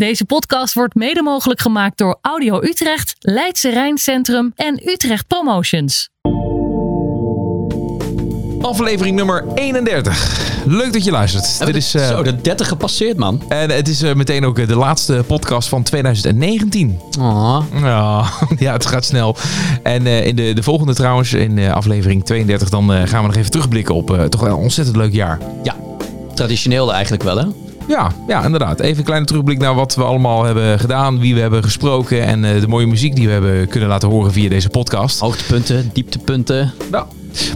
Deze podcast wordt mede mogelijk gemaakt door Audio Utrecht, Leidse Rijncentrum en Utrecht Promotions. Aflevering nummer 31. Leuk dat je luistert. Dit is, eh, Zo, de 30 gepasseerd, man. en het is eh, meteen ook eh, de laatste podcast van 2019. Oh. Ja, ja het gaat snel. En eh, in de, de volgende trouwens, in eh, aflevering 32, dan eh, gaan we nog even terugblikken op eh, toch wel een ontzettend leuk jaar. Ja, traditioneel eigenlijk wel, hè? Ja, ja, inderdaad. Even een kleine terugblik naar wat we allemaal hebben gedaan, wie we hebben gesproken en eh, de mooie muziek die we hebben kunnen laten horen via deze podcast. Hoogtepunten, dieptepunten. Ja.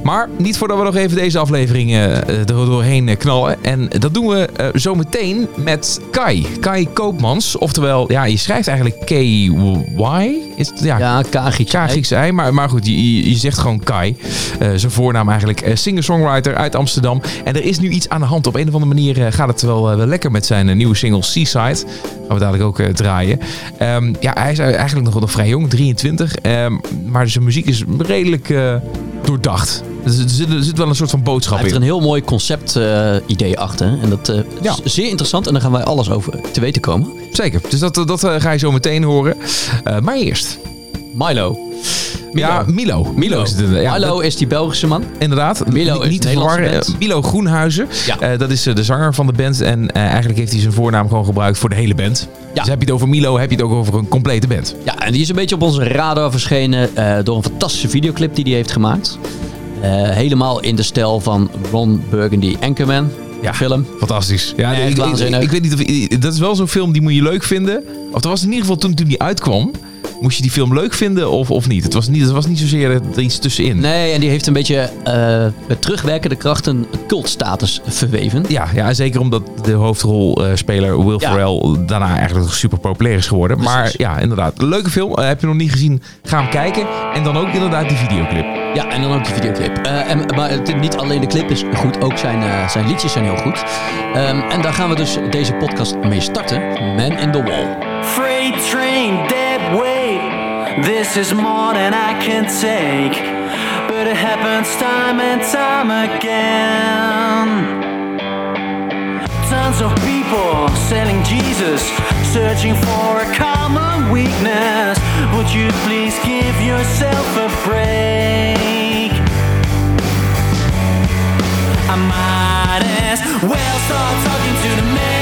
Maar niet voordat we nog even deze aflevering eh, er doorheen eh, knallen. En dat doen we eh, zo meteen met Kai. Kai Koopmans. Oftewel, ja, je schrijft eigenlijk K-Y. Is het, ja, Ja, Kagic. K Griekse ei, maar, maar goed, je, je- zegt gewoon Kai. Eh, zijn voornaam eigenlijk. eh, Singer-songwriter uit Amsterdam. En er is nu iets aan de hand. Op een of andere manier eh, gaat het wel, eh, wel lekker met zijn eh, nieuwe single Seaside. Gaan we dadelijk ook eh, draaien. Ehm, ja, hij is eigenlijk nog, nog vrij jong, 23. Ehm, maar zijn muziek is redelijk eh, doordacht. Er zit, er zit wel een soort van boodschap Hij heeft in. er een heel mooi concept eh, idee achter. En dat Ja. is zeer interessant. En daar gaan wij alles over te weten komen. Zeker. Dus dat, dat ga je zo meteen horen. Maar eerst. Milo. Ja, Milo. Milo is het. eh, Ja, Milo is die Belgische man. Inderdaad. Milo is niet te verwarren. Eh, Milo Groenhuizen. Ja. Eh, dat is de zanger van de band. En eigenlijk heeft hij zijn voornaam gewoon gebruikt voor de hele band. Ja. Dus heb je het over Milo, heb je het ook over een complete band. Ja, en die is een beetje op onze radar verschenen door een fantastische videoclip die hij heeft gemaakt. Helemaal in de stijl van Ron Burgundy Anchorman. Ja. Film. Fantastisch. Ja, ik, ik weet niet of dat is wel zo'n film die moet je leuk vinden. Of dat was in ieder geval toen, toen die uitkwam. Moest je die film leuk vinden of, of niet? Het was niet, het was niet zozeer er iets tussenin. Nee, en die heeft een beetje eh, met terugwerkende kracht een cultstatus verweven. Ja, ja, zeker omdat de hoofdrolspeler Will Ja. Ferrell daarna eigenlijk super populair is geworden. Maar ja, inderdaad. Leuke film. Eh, heb je nog niet gezien? Ga hem kijken. En dan ook inderdaad die videoclip. Ja, en dan ook die videoclip. Eh, en, maar het, niet alleen de clip is goed, ook zijn, zijn liedjes zijn heel goed. Ehm, en daar gaan we dus deze podcast mee starten. Man in the Wall. Freight train. This is more than I can take. But it happens time and time again. Tons of people selling Jesus, searching for a common weakness. Would you please give yourself a break? I might as well start talking to the man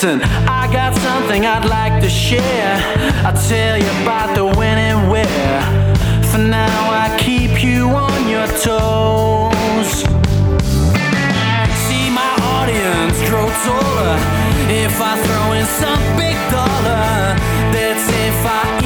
Listen, I got something I'd like to share. I'll tell you about the when and where. For now, I keep you on your toes. See my audience grow taller if I throw in some big dollar. That's if I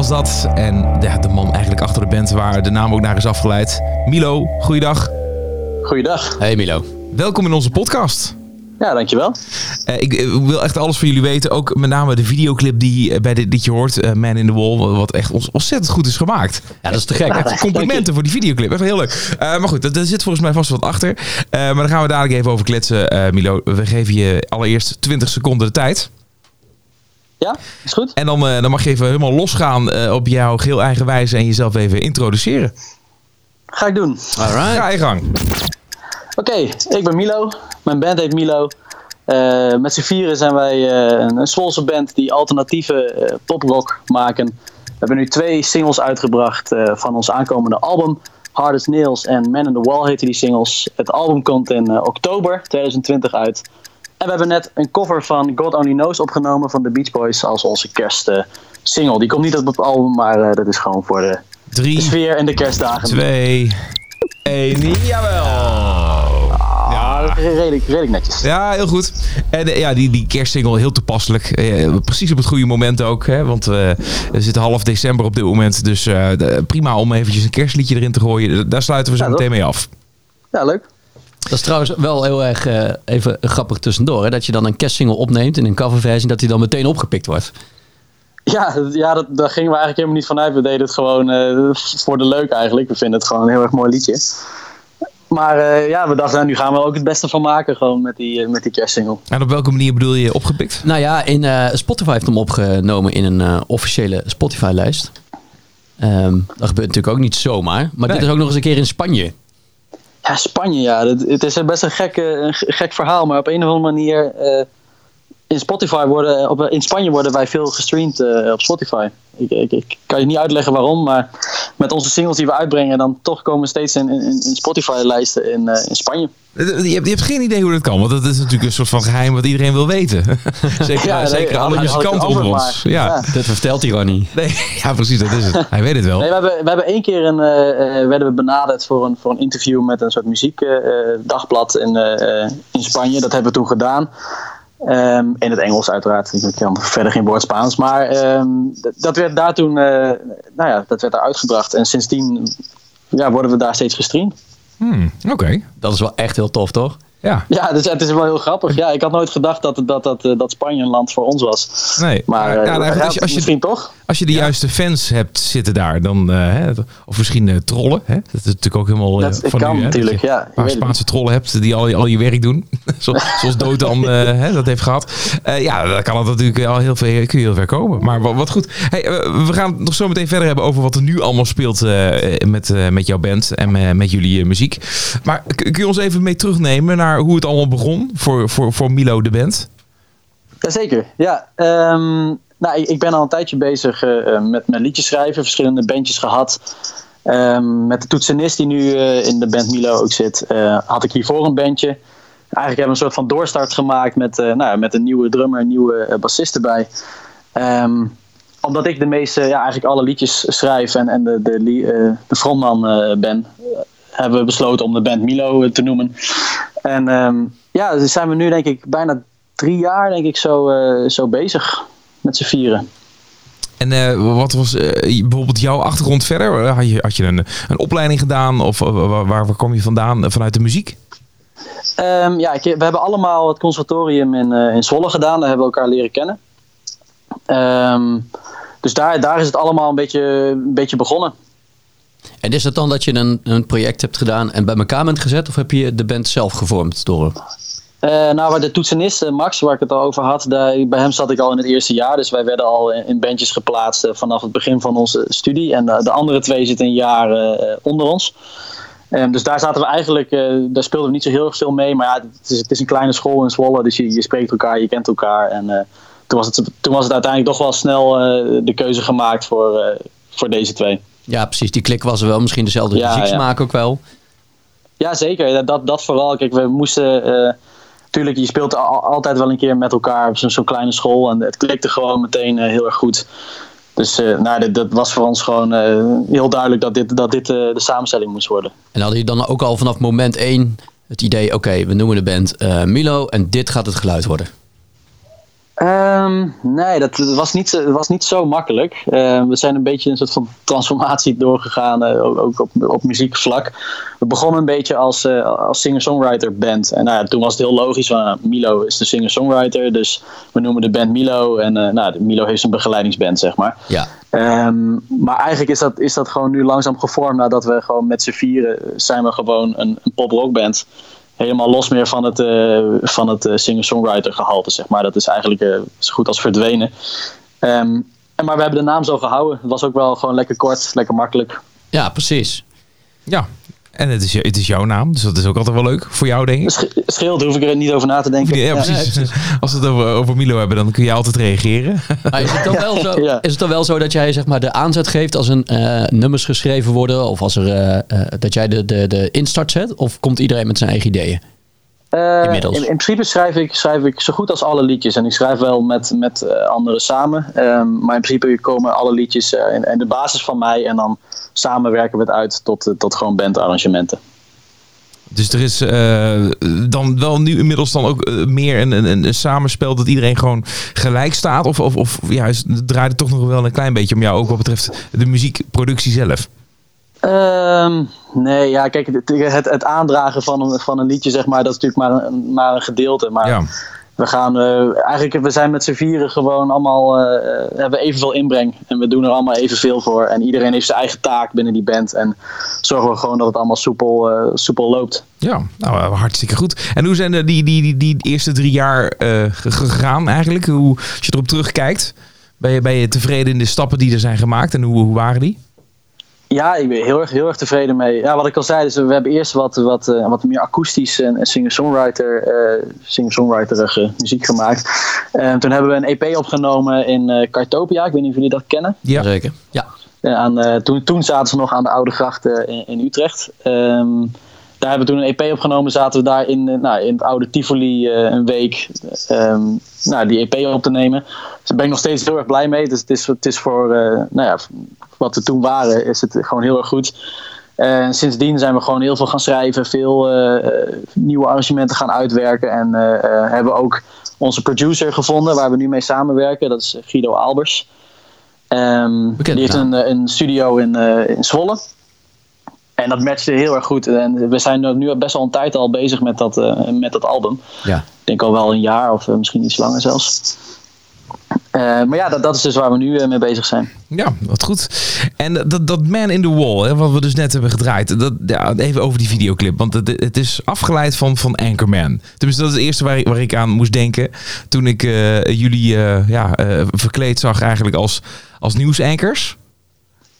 was dat. En ja, de man eigenlijk achter de band waar de naam ook naar is afgeleid. Milo, goeiedag. Goeiedag. Hey Milo. Welkom in onze podcast. Ja, dankjewel. Eh, ik eh, wil echt alles van jullie weten. Ook met name de videoclip die eh, bij dit liedje hoort. Man in the Wall. Wat echt ons- ontzettend goed is gemaakt. Ja, dat is te gek. Echt complimenten voor die videoclip. Echt heel leuk. Eh, maar goed, daar zit volgens mij vast wat achter. Eh, maar daar gaan we dadelijk even over kletsen. Eh, Milo, we geven je allereerst 20 seconden de tijd. Ja, is goed. En dan, eh, dan mag je even helemaal losgaan eh, op jouw geel eigen wijze. En jezelf even introduceren. Ga ik doen. Alright. Ga je gang. Oké, ik ben Milo. Mijn band heet Milo. Eh, met z'n vieren zijn wij eh, een, Zwolse band die alternatieve eh, poprock maken. We hebben nu twee singles uitgebracht eh, van ons aankomende album. Hard as Nails en Man in the Wall heten die singles. Het album komt in eh, oktober 2020 uit. En we hebben net een cover van God Only Knows opgenomen van de Beach Boys als onze kerstsingle. die komt niet op het album, maar eh, dat is gewoon voor de, de Drie, sfeer en de kerstdagen. twee, één. Jawel. Ah, redelijk, redelijk netjes. Ja, heel goed. En eh, ja, die, die kerstsingle heel toepasselijk. Eh, precies op het goede moment ook. Hè? Want eh, we zitten half december op dit moment. Dus eh, de- prima om eventjes een kerstliedje erin te gooien. Daar sluiten we zo Ja, meteen mee af. Ja, leuk. Dat is trouwens wel heel erg eh, even grappig tussendoor. Hè? Dat je dan een kerstsingle opneemt in een coverversie. Dat die dan meteen opgepikt wordt. Ja, ja dat, daar gingen we eigenlijk helemaal niet vanuit. We deden het gewoon eh, voor de leuk eigenlijk. We vinden het gewoon een heel erg mooi liedje. Maar eh, ja, we dachten, nou, nu gaan we er ook het beste van maken gewoon met die, eh, met die kerstsingle. En op welke manier bedoel je opgepikt? Nou ja, in, eh, Spotify heeft hem opgenomen in een eh, officiële Spotify-lijst. Ehm, dat gebeurt natuurlijk ook niet zomaar. Maar dit is ook nog eens een keer in Spanje. Ja, Spanje, ja. Het, het is best een gek, een gek verhaal. Maar op een of andere manier... eh, in Spotify worden... Op, in Spanje worden wij veel gestreamd eh, op Spotify. Ik, ik, ik kan je niet uitleggen waarom, maar... Met onze singles die we uitbrengen, dan toch komen we steeds in, in, in Spotify-lijsten in, eh, in Spanje. Je hebt, je hebt geen idee hoe dat kan. Want dat is natuurlijk een soort van geheim wat iedereen wil weten. zeker Ja, nee, zeker alle het onder antwoord ons. Ja. Ja. Dat vertelt hij gewoon niet. Nee, ja, precies. Dat is het. Hij weet het wel. Nee, we hebben, we hebben één keer een, eh, eh, werden we benaderd voor een, voor een interview met een soort muziekdagblad in, eh, eh, in Spanje. Dat hebben we toen gedaan. Ehm, in het Engels uiteraard. Ik kan verder geen woord Spaans. Maar ehm, dat werd daar toen eh, nou ja, dat werd daar uitgebracht. En sindsdien ja, worden we daar steeds gestreamd. Hmm, Oké. Dat is wel echt heel tof, toch? Ja. Ja, dus het is wel heel grappig. Ja, ik had nooit gedacht dat, dat, dat, eh, dat Spanje een land voor ons was. Nee. Maar ja, eh, nou als, je, als, je, misschien toch? Als je de juiste fans hebt zitten daar, dan, eh, hè, of misschien eh, trollen. Hè? Dat is natuurlijk ook helemaal eh, Dat van kan natuurlijk, ja. Een paar Spaanse trollen hebt die al, al je werk doen. Zo- Zoals Dotan eh, hè, dat heeft gehad. Eh, ja, dan kan het natuurlijk al heel veel, kun je heel ver komen. Maar wat, wat goed. Hey, eh, we gaan het nog zo meteen verder hebben over wat er nu allemaal speelt eh, met, eh, met jouw band en eh, met jullie eh, muziek. Maar kun je ons even mee terugnemen naar hoe het allemaal begon voor, voor, voor Milo de band? Jazeker, ja. Ehm, nou, ik, ben al een tijdje bezig eh, eh, met, met liedjes schrijven, verschillende bandjes gehad. Ehm, met de toetsenist die nu eh, in de band Milo ook zit, had ik hiervoor een bandje. Eigenlijk hebben we een soort van doorstart gemaakt met, nou, met een nieuwe drummer, een nieuwe bassist erbij. Ehm, omdat ik de meeste, ja, eigenlijk alle liedjes schrijf en, en de, de, de frontman ben, hebben we besloten om de band Milo te noemen. En ehm, ja, dus zijn we nu denk ik bijna drie jaar denk ik zo, zo bezig met z'n vieren. En eh, wat was eh, bijvoorbeeld jouw achtergrond verder? Eh, Had je, had je een, een opleiding gedaan of waar, waar, kwam je vandaan vanuit de muziek? Ehm, ja, ik, we hebben allemaal het conservatorium in, eh, in Zwolle gedaan. Daar hebben we elkaar leren kennen. Ehm, dus daar, daar is het allemaal een beetje, een beetje begonnen. En is het dan dat je een, een project hebt gedaan en bij elkaar bent gezet? Of heb je de band zelf gevormd door? Eh, nou, waar de toetsenist eh, Max, waar ik het al over had, daar, bij hem zat ik al in het eerste jaar. Dus wij werden al in, bandjes geplaatst eh, vanaf het begin van onze studie. En de, de andere twee zitten een jaar onder ons. Ehm, dus daar zaten we eigenlijk, daar speelden we niet zo heel erg veel mee. Maar ja, het is, het is een kleine school in Zwolle, dus je, je spreekt elkaar, je kent elkaar. En toen, was het, toen was het uiteindelijk toch wel snel de keuze gemaakt voor, voor deze twee. Ja, precies. Die klik was er wel. Misschien dezelfde Ja, muzieksmaak ook wel. Ja, zeker. Dat, dat vooral. Kijk, we moesten. Tuurlijk, je speelt al- altijd wel een keer met elkaar op zo'n zo'n kleine school. En het klikte gewoon meteen eh, heel erg goed. Dus eh, nou, dat was voor ons gewoon eh, heel duidelijk dat dit, dat dit de samenstelling moest worden. En hadden je dan ook al vanaf moment één het idee... Oké, we noemen de band Milo en dit gaat het geluid worden. Ehm, nee, dat was niet, zo- was niet zo makkelijk. Ehm, we zijn een beetje een soort van transformatie doorgegaan, eh, ook, op, op muziekvlak. We begonnen een beetje als, eh, als singer-songwriter band. En nou, ja, toen was het heel logisch, van, nou, Milo is de singer-songwriter, dus we noemen de band Milo. En eh, nou, Milo heeft een begeleidingsband, zeg maar. Ja. Ehm, maar eigenlijk is dat, is dat gewoon nu langzaam gevormd nadat we gewoon met z'n vieren zijn we gewoon een, een pop-rockband. Helemaal los meer van het, eh, van het eh, singer-songwriter gehalte, zeg maar. Dat is eigenlijk eh, zo goed als verdwenen. Ehm, en, maar we hebben de naam zo gehouden. Het was ook wel gewoon lekker kort, lekker makkelijk. Ja, precies. Ja, en het is, je- het is jouw naam, dus dat is ook altijd wel leuk voor jou, denk ik. Sch- Scheelt, daar hoef ik er niet over na te denken. Ja, precies. Als we het over, over Milo hebben, dan kun je altijd reageren. Maar is het dan wel zo, Ja. is het dan wel zo dat jij zeg maar, de aanzet geeft als een eh, nummers geschreven worden? Of als er, eh, eh, dat jij de, de, de instart zet? Of komt iedereen met zijn eigen ideeën? Eh, Inmiddels. In, in principe schrijf ik, schrijf ik zo goed als alle liedjes. En ik schrijf wel met, met eh, anderen samen. Ehm, maar in principe komen alle liedjes eh, in, in de basis van mij. En dan samen werken we het uit tot, tot gewoon bandarrangementen. Dus er is dan wel nu inmiddels dan ook meer een, een, een samenspel dat iedereen gewoon gelijk staat? Of, of, of ja, draait het toch nog wel een klein beetje om jou, ook wat betreft de muziekproductie zelf? Ehm, nee, ja, kijk, het, het, het aandragen van een, van een liedje, zeg maar, dat is natuurlijk maar een, maar een gedeelte. Maar Ja. we gaan, eh, eigenlijk, we zijn met z'n vieren gewoon allemaal, eh, hebben evenveel inbreng. En we doen er allemaal evenveel voor. En iedereen heeft zijn eigen taak binnen die band. En zorgen we gewoon dat het allemaal soepel, eh, soepel loopt. Ja, nou, hartstikke goed. En hoe zijn de, die, die, die, die eerste drie jaar ge- gegaan eigenlijk? Hoe, als je erop terugkijkt, ben je, ben je tevreden in de stappen die er zijn gemaakt en hoe, hoe waren die? Ja, ik ben heel erg, heel erg tevreden mee. Ja, wat ik al zei, dus we hebben eerst wat, wat, eh, wat meer akoestisch en, en singer-songwriter, eh singer-songwriterige muziek gemaakt. En toen hebben we een EP opgenomen in eh Cartopia. Ik weet niet of jullie dat kennen. Ja. Zeker. Ja. Eh, aan, eh, toen, toen zaten ze nog aan de Oude Gracht eh, in, in Utrecht. Ehm, daar hebben we toen een EP opgenomen. Zaten we daar in, eh, nou, in het oude Tivoli eh, een week ehm, nou, die EP op te nemen. Dus daar ben ik nog steeds heel erg blij mee. Dus het is, het is voor eh, nou ja, wat we toen waren, is het gewoon heel erg goed. En sindsdien zijn we gewoon heel veel gaan schrijven, veel nieuwe arrangementen gaan uitwerken. En hebben ook onze producer gevonden waar we nu mee samenwerken. Dat is Guido Albers. Bekende die heeft een, een studio in, in Zwolle. En dat matchte heel erg goed. En we zijn nu best al een tijd al bezig met dat, eh, met dat album. Ja. Ik denk al wel een jaar of eh, misschien iets langer zelfs. Eh, maar ja, dat, dat is dus waar we nu mee bezig zijn. Ja, wat goed. En dat, dat Man in the Wall, hè, wat we dus net hebben gedraaid. Dat, ja, even over die videoclip. Want het, het is afgeleid van, van Anchorman. Tenminste, dat is het eerste waar, ik- waar ik aan moest denken. Toen ik jullie ja, verkleed zag eigenlijk als, als nieuwsankers.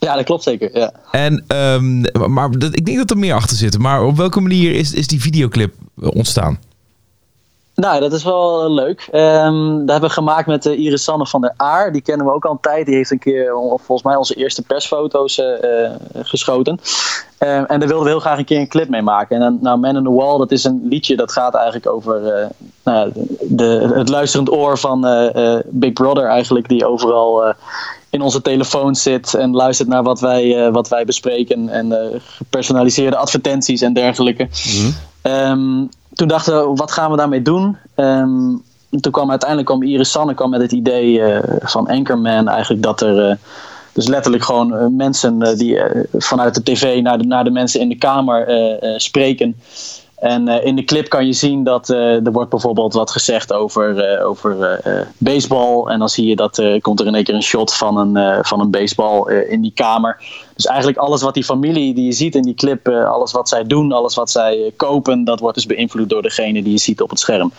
Ja, dat klopt zeker. Ja. En, ehm, maar dat, ik denk dat er meer achter zit. Maar op welke manier is, is die videoclip eh, ontstaan? Nou, dat is wel eh, leuk. Ehm dat hebben we gemaakt met uh, Iris Sanne van der Aar. Die kennen we ook al een tijd. Die heeft een keer volgens mij onze eerste persfoto's uh, geschoten. Um, en daar wilden we heel graag een keer een clip mee maken. En dan, nou, Man in the Wall, dat is een liedje dat gaat eigenlijk over uh, nou, de, het luisterend oor van Big Brother eigenlijk. Die overal in onze telefoon zit en luistert naar wat wij, uh, wat wij bespreken. En uh, gepersonaliseerde advertenties en dergelijke. Mm-hmm. Um, toen dachten we, wat gaan we daarmee doen? Um, toen kwam uiteindelijk kwam Iris Sanne kwam met het idee uh, van Anchorman eigenlijk dat er... Dus letterlijk gewoon mensen die vanuit de tv naar de, naar de mensen in de kamer spreken. En uh, in de clip kan je zien dat uh, er wordt bijvoorbeeld wat gezegd over, uh, over baseball. En dan zie je dat komt er in één keer een shot van een, van een baseball in die kamer. Dus eigenlijk alles wat die familie die je ziet in die clip, alles wat zij doen, alles wat zij kopen, dat wordt dus beïnvloed door degene die je ziet op het scherm.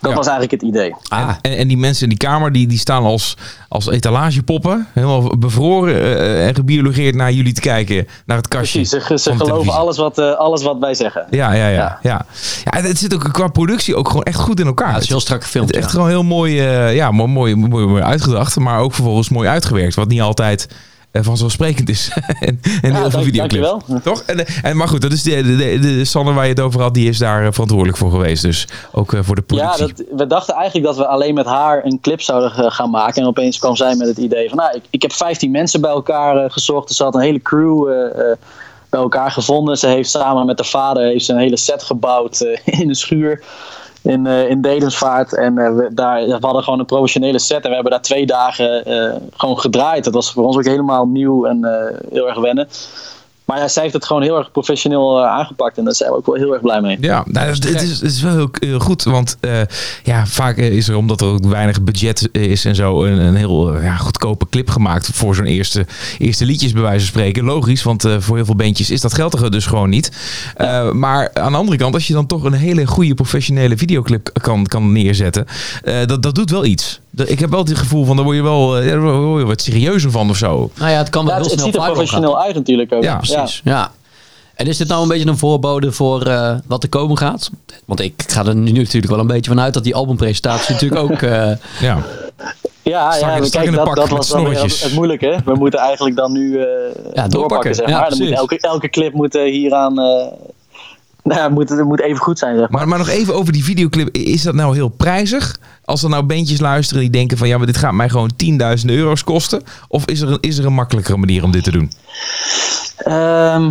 Dat ja. was eigenlijk het idee. Ah. En, en, die mensen in die kamer die, die staan als, als etalagepoppen, helemaal bevroren en gebiologeerd naar jullie te kijken, naar het kastje. Precies, ze, ze geloven alles wat, alles wat wij zeggen. Ja, ja, ja. ja. Ja. ja, het zit ook qua productie ook gewoon echt goed in elkaar. Ja, het is heel strak gefilmd. Het is echt ja. gewoon heel mooi, uh, ja, mooi, mooi, mooi, mooi, uitgedacht, maar ook vervolgens mooi uitgewerkt. Wat niet altijd uh, vanzelfsprekend is. en en ja, heel veel videoclips. Toch? En, en, maar goed, dat is de, de, de, de Sander waar je het over had, die is daar uh, verantwoordelijk voor geweest. Dus ook voor de productie. Ja, dat, we dachten eigenlijk dat we alleen met haar een clip zouden gaan maken. En opeens kwam zij met het idee van, nou, ik, ik heb 15 mensen bij elkaar gezocht. Er zat een hele crew bij elkaar gevonden. Ze heeft samen met haar vader heeft ze een hele set gebouwd in een schuur. In, eh, in. En eh, we, daar, we hadden gewoon een professionele set. En we hebben daar twee dagen eh, gewoon gedraaid. Dat was voor ons ook helemaal nieuw en heel erg wennen. Maar ja, zij heeft het gewoon heel erg professioneel eh, aangepakt. En daar zijn we ook wel heel erg blij mee. Ja, nou, het, het is, het is wel heel, heel goed. Want eh, ja, vaak eh, is er, omdat er ook weinig budget is en zo, een, een heel ja, goedkope clip gemaakt voor zo'n eerste, eerste liedjes, bij wijze van spreken. Logisch, want voor heel veel bandjes is dat geld er dus gewoon niet. Maar aan de andere kant, als je dan toch een hele goede professionele videoclip kan, kan neerzetten, dat, dat doet wel iets. Ik heb wel het gevoel van, daar word je wel eh, ja, daar word je wat serieuzer van of zo. Nou ja, het kan wel Ja, heel het, het snel ziet er professioneel uit natuurlijk ook. Ja, Precies, ja. En is dit nou een beetje een voorbode voor eh, wat er komen gaat? Want ik ga er nu natuurlijk wel een beetje vanuit dat die albumpresentatie natuurlijk ook... eh, Ja. Ja, ja in kijk, dat, dat was dan weer snorretjes. het moeilijke. We moeten eigenlijk dan nu eh, doorpakken. doorpakken, zeg Ja. Dan moet elke, elke clip moet eh, hieraan... nou ja, moet, moet even goed zijn, zeg maar. Maar, maar nog even over die videoclip. Is dat nou heel prijzig? Als er nou bandjes luisteren die denken van... ja, maar dit gaat mij gewoon 10.000 euro's kosten. Of is er, een, is er een makkelijkere manier om dit te doen? Ehm,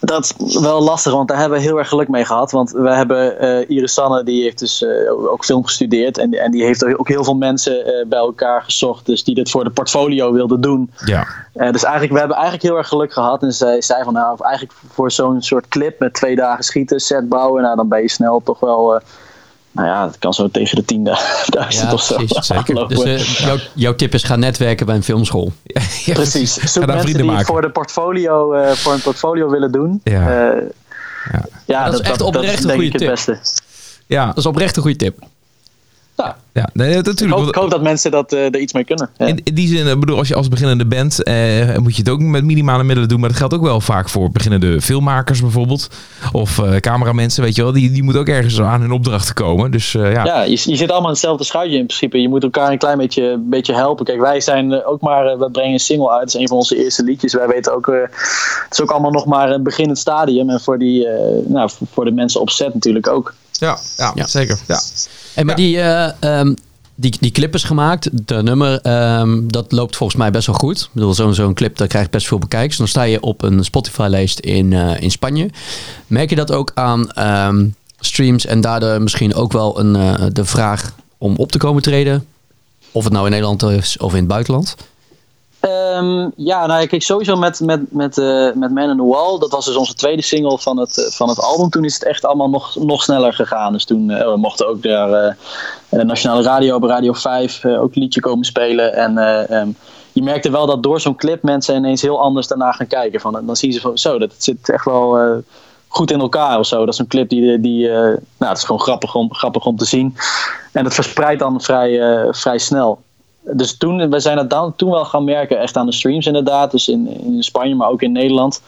dat is wel lastig, want daar hebben we heel erg geluk mee gehad. Want we hebben eh Iris Sanne, die heeft dus eh, ook film gestudeerd. En, en die heeft ook heel veel mensen eh, bij elkaar gezocht. Dus die dit voor de portfolio wilden doen. Ja. Dus eigenlijk, we hebben eigenlijk heel erg geluk gehad. En zij zei van, nou, eigenlijk voor zo'n soort clip met twee dagen schieten, set bouwen, nou, dan ben je snel toch wel, nou ja, het kan zo tegen de 10.000 ja, of zo. precies. zeker. Dus eh, jouw, jouw tip is ga netwerken bij een filmschool. ja Precies. Zoek mensen vrienden die maken. voor, de portfolio, eh, voor een portfolio willen doen. Ja. Eh, Ja. ja, Dat is echt oprecht een denk goede het tip. beste. Ja, Dat is oprecht een goede tip. Nou, ja nee, ik, natuurlijk. hoop, ik hoop dat mensen dat, eh, er iets mee kunnen. Ja. In, in die zin, ik bedoel, als je als beginnende bent, eh, moet je het ook met minimale middelen doen. Maar dat geldt ook wel vaak voor beginnende filmmakers bijvoorbeeld. Of eh, cameramensen, weet je wel. Die, die moeten ook ergens aan hun opdrachten komen. Dus eh, ja. Ja, je, je zit allemaal in hetzelfde schuitje in principe. Je moet elkaar een klein beetje, beetje helpen. Kijk, wij zijn eh, ook maar, eh, we brengen een single uit. Dat is een van onze eerste liedjes. Wij weten ook, eh, het is ook allemaal nog maar een beginnend stadium. En voor, die, eh, nou, voor- voor de mensen op set natuurlijk ook. Ja, ja, Ja. zeker. Ja. En maar die, ehm, die, die clip is gemaakt. De nummer, ehm, dat loopt volgens mij best wel goed. Ik bedoel, zo'n zo'n clip, daar krijgt best veel bekijks. Dan sta je op een Spotify-lijst in, eh, in Spanje. Merk je dat ook aan ehm, streams en daardoor misschien ook wel een, eh, de vraag om op te komen treden? Of het nou in Nederland is of in het buitenland? Ehm, ja, nou kijk, sowieso met, met, met, eh, met Man in the Wall. Dat was dus onze tweede single van het, eh, van het album. Toen is het echt allemaal nog, nog sneller gegaan. Dus toen eh, we mochten ook daar Nationale Radio op Radio 5 eh, ook een liedje komen spelen. En eh, ehm, je merkte wel dat door zo'n clip mensen ineens heel anders daarna gaan kijken. Van, dan zien ze van, zo, dat zit echt wel goed in elkaar of zo. Dat is een clip die, die nou, het is gewoon grappig om, grappig om te zien. En dat verspreidt dan vrij, vrij snel dus toen, we zijn het dan, toen wel gaan merken, echt aan de streams inderdaad. Dus in, in Spanje, maar ook in Nederland.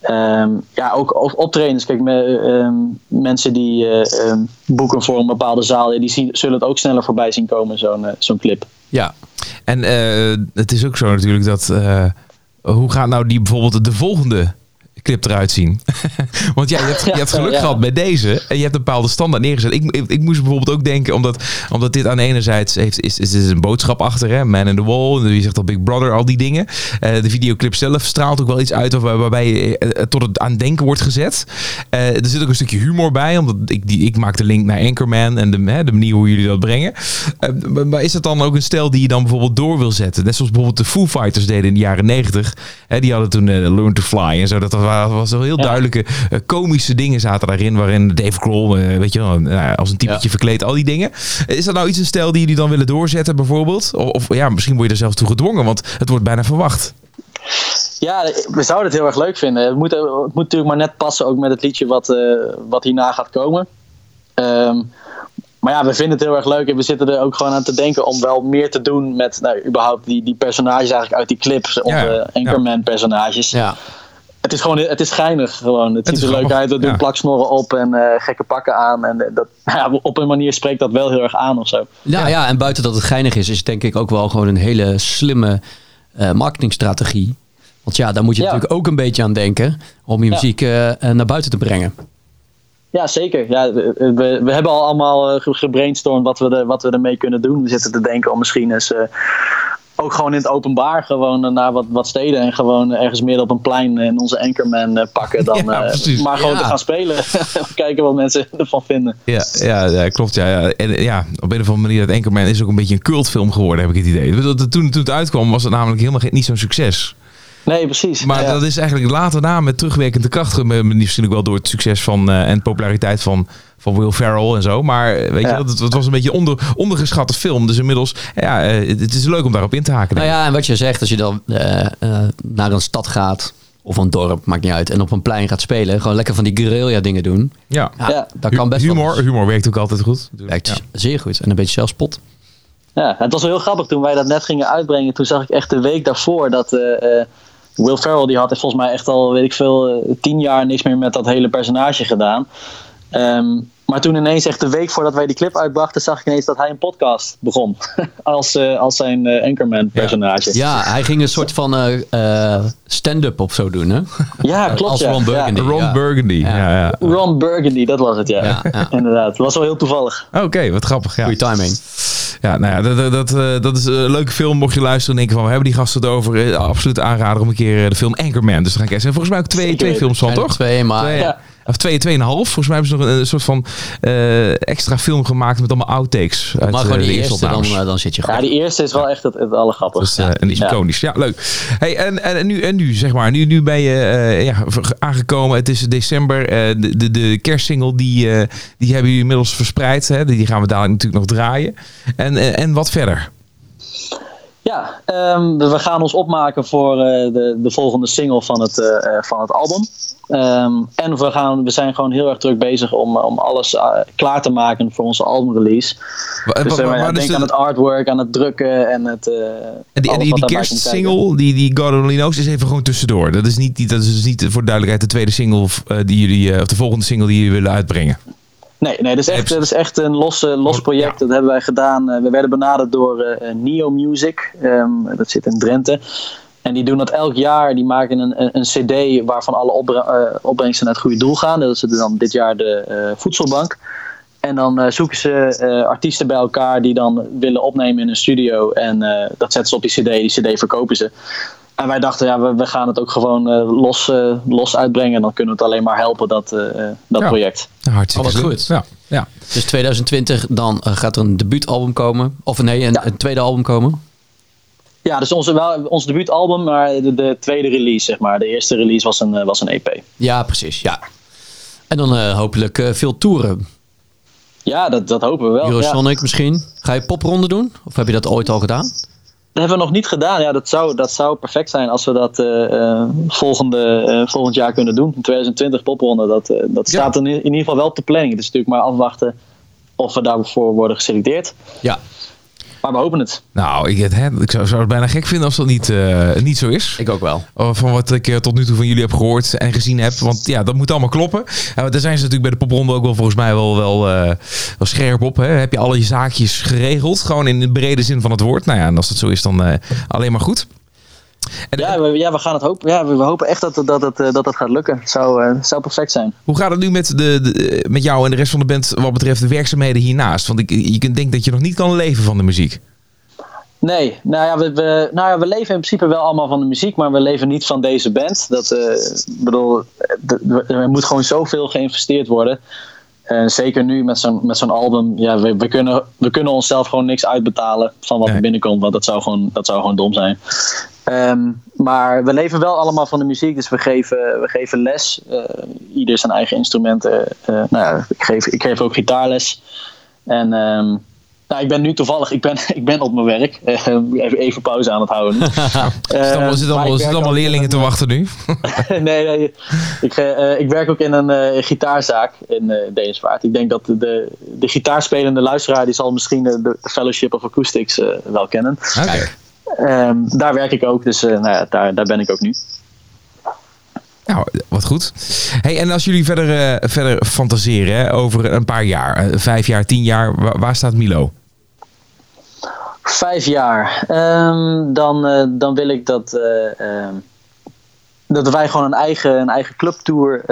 Ehm, ja, ook op- optredens. Kijk, me, ehm, mensen die eh, ehm, boeken voor een bepaalde zaal, die zien, zullen het ook sneller voorbij zien komen, zo'n eh, zo'n clip. Ja, En eh, het is ook zo natuurlijk dat... hoe gaat nou die bijvoorbeeld de volgende clip eruit zien? Want ja, je hebt, je hebt geluk Ja. gehad met deze. En je hebt een bepaalde standaard neergezet. Ik, ik, ik moest bijvoorbeeld ook denken, omdat, omdat dit aan de ene zijde heeft, is, is, is een boodschap achter. Hè? Man in the Wall, wie zegt al Big Brother, al die dingen. Eh, de videoclip zelf straalt ook wel iets uit waar- waarbij je eh, tot het aan denken wordt gezet. Eh, er zit ook een stukje humor bij, omdat ik, die, ik maak de link naar Anchorman en de, hè, de manier hoe jullie dat brengen. Maar- is dat dan ook een stijl die je dan bijvoorbeeld door wil zetten? Net zoals bijvoorbeeld de Foo Fighters deden in de jaren negentig. Die hadden toen Learn to Fly en zo. Dat was, was wel heel Ja. duidelijke eh, komische dingen zaten daarin. Waarin Dave Grohl, eh, weet je wel, nou, als een typetje Ja. verkleed, al die dingen. Is dat nou iets een stijl die jullie dan willen doorzetten bijvoorbeeld? Of, of ja, misschien word je er zelfs toe gedwongen, want het wordt bijna verwacht. Ja, we zouden het heel erg leuk vinden. Het moet, het moet natuurlijk maar net passen ook met het liedje wat, eh, wat hierna gaat komen. Ehm, maar ja, we vinden het heel erg leuk en we zitten er ook gewoon aan te denken om wel meer te doen met nou, überhaupt die, die personages eigenlijk uit die clips, onze ja. Anchorman personages. ja. Het is gewoon, het is geinig gewoon. Het, Het ziet is er leuk uit. We doen ja. plaksnorren op en eh, gekke pakken aan. En eh, dat, ja, op een manier spreekt dat wel heel erg aan of zo. Ja, ja. en buiten dat het geinig is, is het denk ik ook wel gewoon een hele slimme eh, marketingstrategie. Want ja, daar moet je Ja. natuurlijk ook een beetje aan denken om je muziek naar buiten te brengen. Ja, zeker. Ja, we, we, hebben al allemaal ge- gebrainstormd wat we, er, wat we ermee kunnen doen. We zitten te denken om misschien eens eh, ook gewoon in het openbaar gewoon eh, naar wat, wat steden en gewoon ergens midden op een plein in onze Anchorman eh, pakken dan Ja, eh, maar gewoon Ja. te gaan spelen. Kijken wat mensen ervan vinden. Ja, ja, ja, klopt. Ja, ja. En eh, ja, op een of andere manier, dat Anchorman is ook een beetje een cultfilm geworden, heb ik het idee. Toen, toen het uitkwam, was het namelijk helemaal geen, niet zo'n succes. Nee, precies. Maar Ja. dat is eigenlijk later na met terugwerkende kracht. Misschien ook wel door het succes van eh, en populariteit van, van Will Ferrell en zo. Maar eh, weet Ja. je, wel, het, het was een beetje onder, ondergeschatte film. Dus inmiddels, ja, eh, het, is leuk om daarop in te haken. Nou ja, en wat je zegt, als je dan eh, eh, naar een stad gaat of een dorp, maakt niet uit, en op een plein gaat spelen, gewoon lekker van die guerrilla dingen doen. ja. Ja, Ja. dat kan best wel humor, eens. humor werkt ook altijd goed. Werkt Ja. zeer goed. En een beetje zelfspot. Ja, het was wel heel grappig toen wij dat net gingen uitbrengen. Toen zag ik echt de week daarvoor dat eh, eh, Will Ferrell die had volgens mij echt al weet ik veel eh, tien jaar niks meer met dat hele personage gedaan. Ehm, maar toen ineens echt de week voordat wij die clip uitbrachten, zag ik ineens dat hij een podcast begon als, eh, als zijn eh, Anchorman personage. Ja, hij ging een soort van eh, eh, stand-up of zo doen, hè? Ja, klopt. Als ja. Ron Burgundy. Ron ja. Burgundy. Ja. Ja. Ja, Ron Burgundy, dat was het, ja. Ja, ja. Inderdaad. Het was wel heel toevallig. Oké, wat grappig. Ja. Goeie timing. Ja, nou ja, dat, dat, dat, eh, dat is een leuke film. Mocht je luisteren en denken van, we hebben die gasten het over. eh, absoluut aanrader om een keer eh, de film Anchorman. Dus dan ga ik kijken. En volgens mij ook twee, twee films van, toch? Twee, maar Twee, Ja. Of twee, tweeënhalf. Volgens mij hebben ze nog een, een soort van eh, extra film gemaakt met allemaal outtakes. Uit, maar eh, gewoon de die eerste eerste, dan, eh, dan zit je Ja, goed. die eerste is wel echt het, het Dat allergrappigste. is eh, een Ja. iconisch. Ja, leuk. Hey, en, en, en, nu, en nu, zeg maar. Nu, nu ben je eh, ja, aangekomen. Het is december. eh, de, de, de kerstsingle, die, eh, die hebben jullie inmiddels verspreid. Hè? Die gaan we dadelijk natuurlijk nog draaien. En, en, en wat verder? Ja, ehm, we gaan ons opmaken voor eh, de, de volgende single van het, eh, eh, van het album. Ehm, en we, gaan, we zijn gewoon heel erg druk bezig om, om alles klaar te maken voor onze albumrelease. Wa- Dus wa- wa- ja, waar dus denk de- aan het artwork, aan het drukken en het. En die, en die, die kerstsingle, die, die God Only Knows, is even gewoon tussendoor. Dat is niet, die- dat is dus niet voor de duidelijkheid de tweede single die jullie, of de volgende single die jullie willen uitbrengen. Nee, nee dat, is echt, dat is echt een los, eh, los project. Dat hebben wij gedaan. Eh, we werden benaderd door eh, Neo Music. Ehm, dat zit in Drenthe. En die doen dat elk jaar. Die maken een, een, een cd waarvan alle opbre- eh, opbrengsten naar het goede doel gaan. Dat is dan dit jaar de eh, voedselbank. En dan eh, zoeken ze eh, artiesten bij elkaar die dan willen opnemen in een studio. En eh, dat zetten ze op die cd. Die cd verkopen ze. En wij dachten, ja, we, we gaan het ook gewoon eh, los, eh, los uitbrengen. Dan kunnen we het alleen maar helpen, dat, eh, dat Ja. project. Hartstikke slim. goed. Ja, ja. Dus 2020, dan gaat er een debuutalbum komen. Of nee, een, Ja. een tweede album komen. Ja, dus onze, wel, ons debuutalbum, maar de, de tweede release, zeg maar. De eerste release was een, was een EP. Ja, precies. Ja. En dan eh, hopelijk eh, veel toeren. Ja, dat, dat hopen we wel. Ja. Eurosonic misschien. Ga je popronde doen? Of heb je dat ooit al gedaan? Dat hebben we nog niet gedaan. Ja, dat zou, dat zou perfect zijn als we dat eh, eh, volgende, eh, volgend jaar kunnen doen. In 2020 popronde. Dat, dat Ja. staat in, in ieder geval wel op de planning. Het is natuurlijk maar afwachten of we daarvoor worden geselecteerd. Ja, Maar we hopen het. Nou, ik, het- hè, ik zou, zou het bijna gek vinden als dat niet, eh, niet zo is. ik ook wel. Van wat ik eh, tot nu toe van jullie heb gehoord en gezien heb. Want ja, dat moet allemaal kloppen. Uh, daar zijn ze natuurlijk bij de popronde ook wel volgens mij wel, wel, eh, wel scherp op. Hè? Heb je alle je zaakjes geregeld? Gewoon in de brede zin van het woord. Nou ja, en als dat zo is, dan eh, alleen maar goed. En, Ja, we, ja, we gaan het hopen. Ja, we, we hopen echt dat, dat, eh, dat het gaat lukken. Het zou, eh, zou perfect zijn. Hoe gaat het nu met, de, de- met jou en de rest van de band wat betreft de werkzaamheden hiernaast? Want ik, je kunt denken dat je nog niet kan leven van de muziek. Nee, nou ja, we, we, nou ja, we leven in principe wel allemaal van de muziek, maar we leven niet van deze band. Dat, eh, bedoel, er moet gewoon zoveel geïnvesteerd worden. En zeker nu met zo'n, met zo'n album, ja, we, we, kunnen, we kunnen onszelf gewoon niks uitbetalen van wat Nee. er binnenkomt, want dat zou gewoon, dat zou gewoon dom zijn. Ehm, maar we leven wel allemaal van de muziek, dus we geven, we geven les. eh, ieder zijn eigen instrumenten. eh, nou ja, ik, geef, ik geef ook gitaarles. En ehm, nou, ik ben nu toevallig, ik ben, ik ben op mijn werk. Eh, even, even pauze aan het houden. Er zitten allemaal, allemaal, leerlingen te wachten nu. nee, nee. Ik, ik werk ook in een gitaarzaak in eh Deensvaart. Ik denk dat de, de, de gitaarspelende luisteraar die zal misschien de Fellowship of Acoustics wel kennen. Oké. Ehm, daar werk ik ook, dus eh, nou ja, daar, daar ben ik ook nu. Nou, wat goed. Hey, en als jullie verder, eh, verder fantaseren hè, over een paar jaar, eh, vijf jaar, tien jaar, wa- waar staat Milo? Vijf jaar. Ehm, dan, dan wil ik dat, eh, ehm, dat wij gewoon een eigen, een eigen clubtour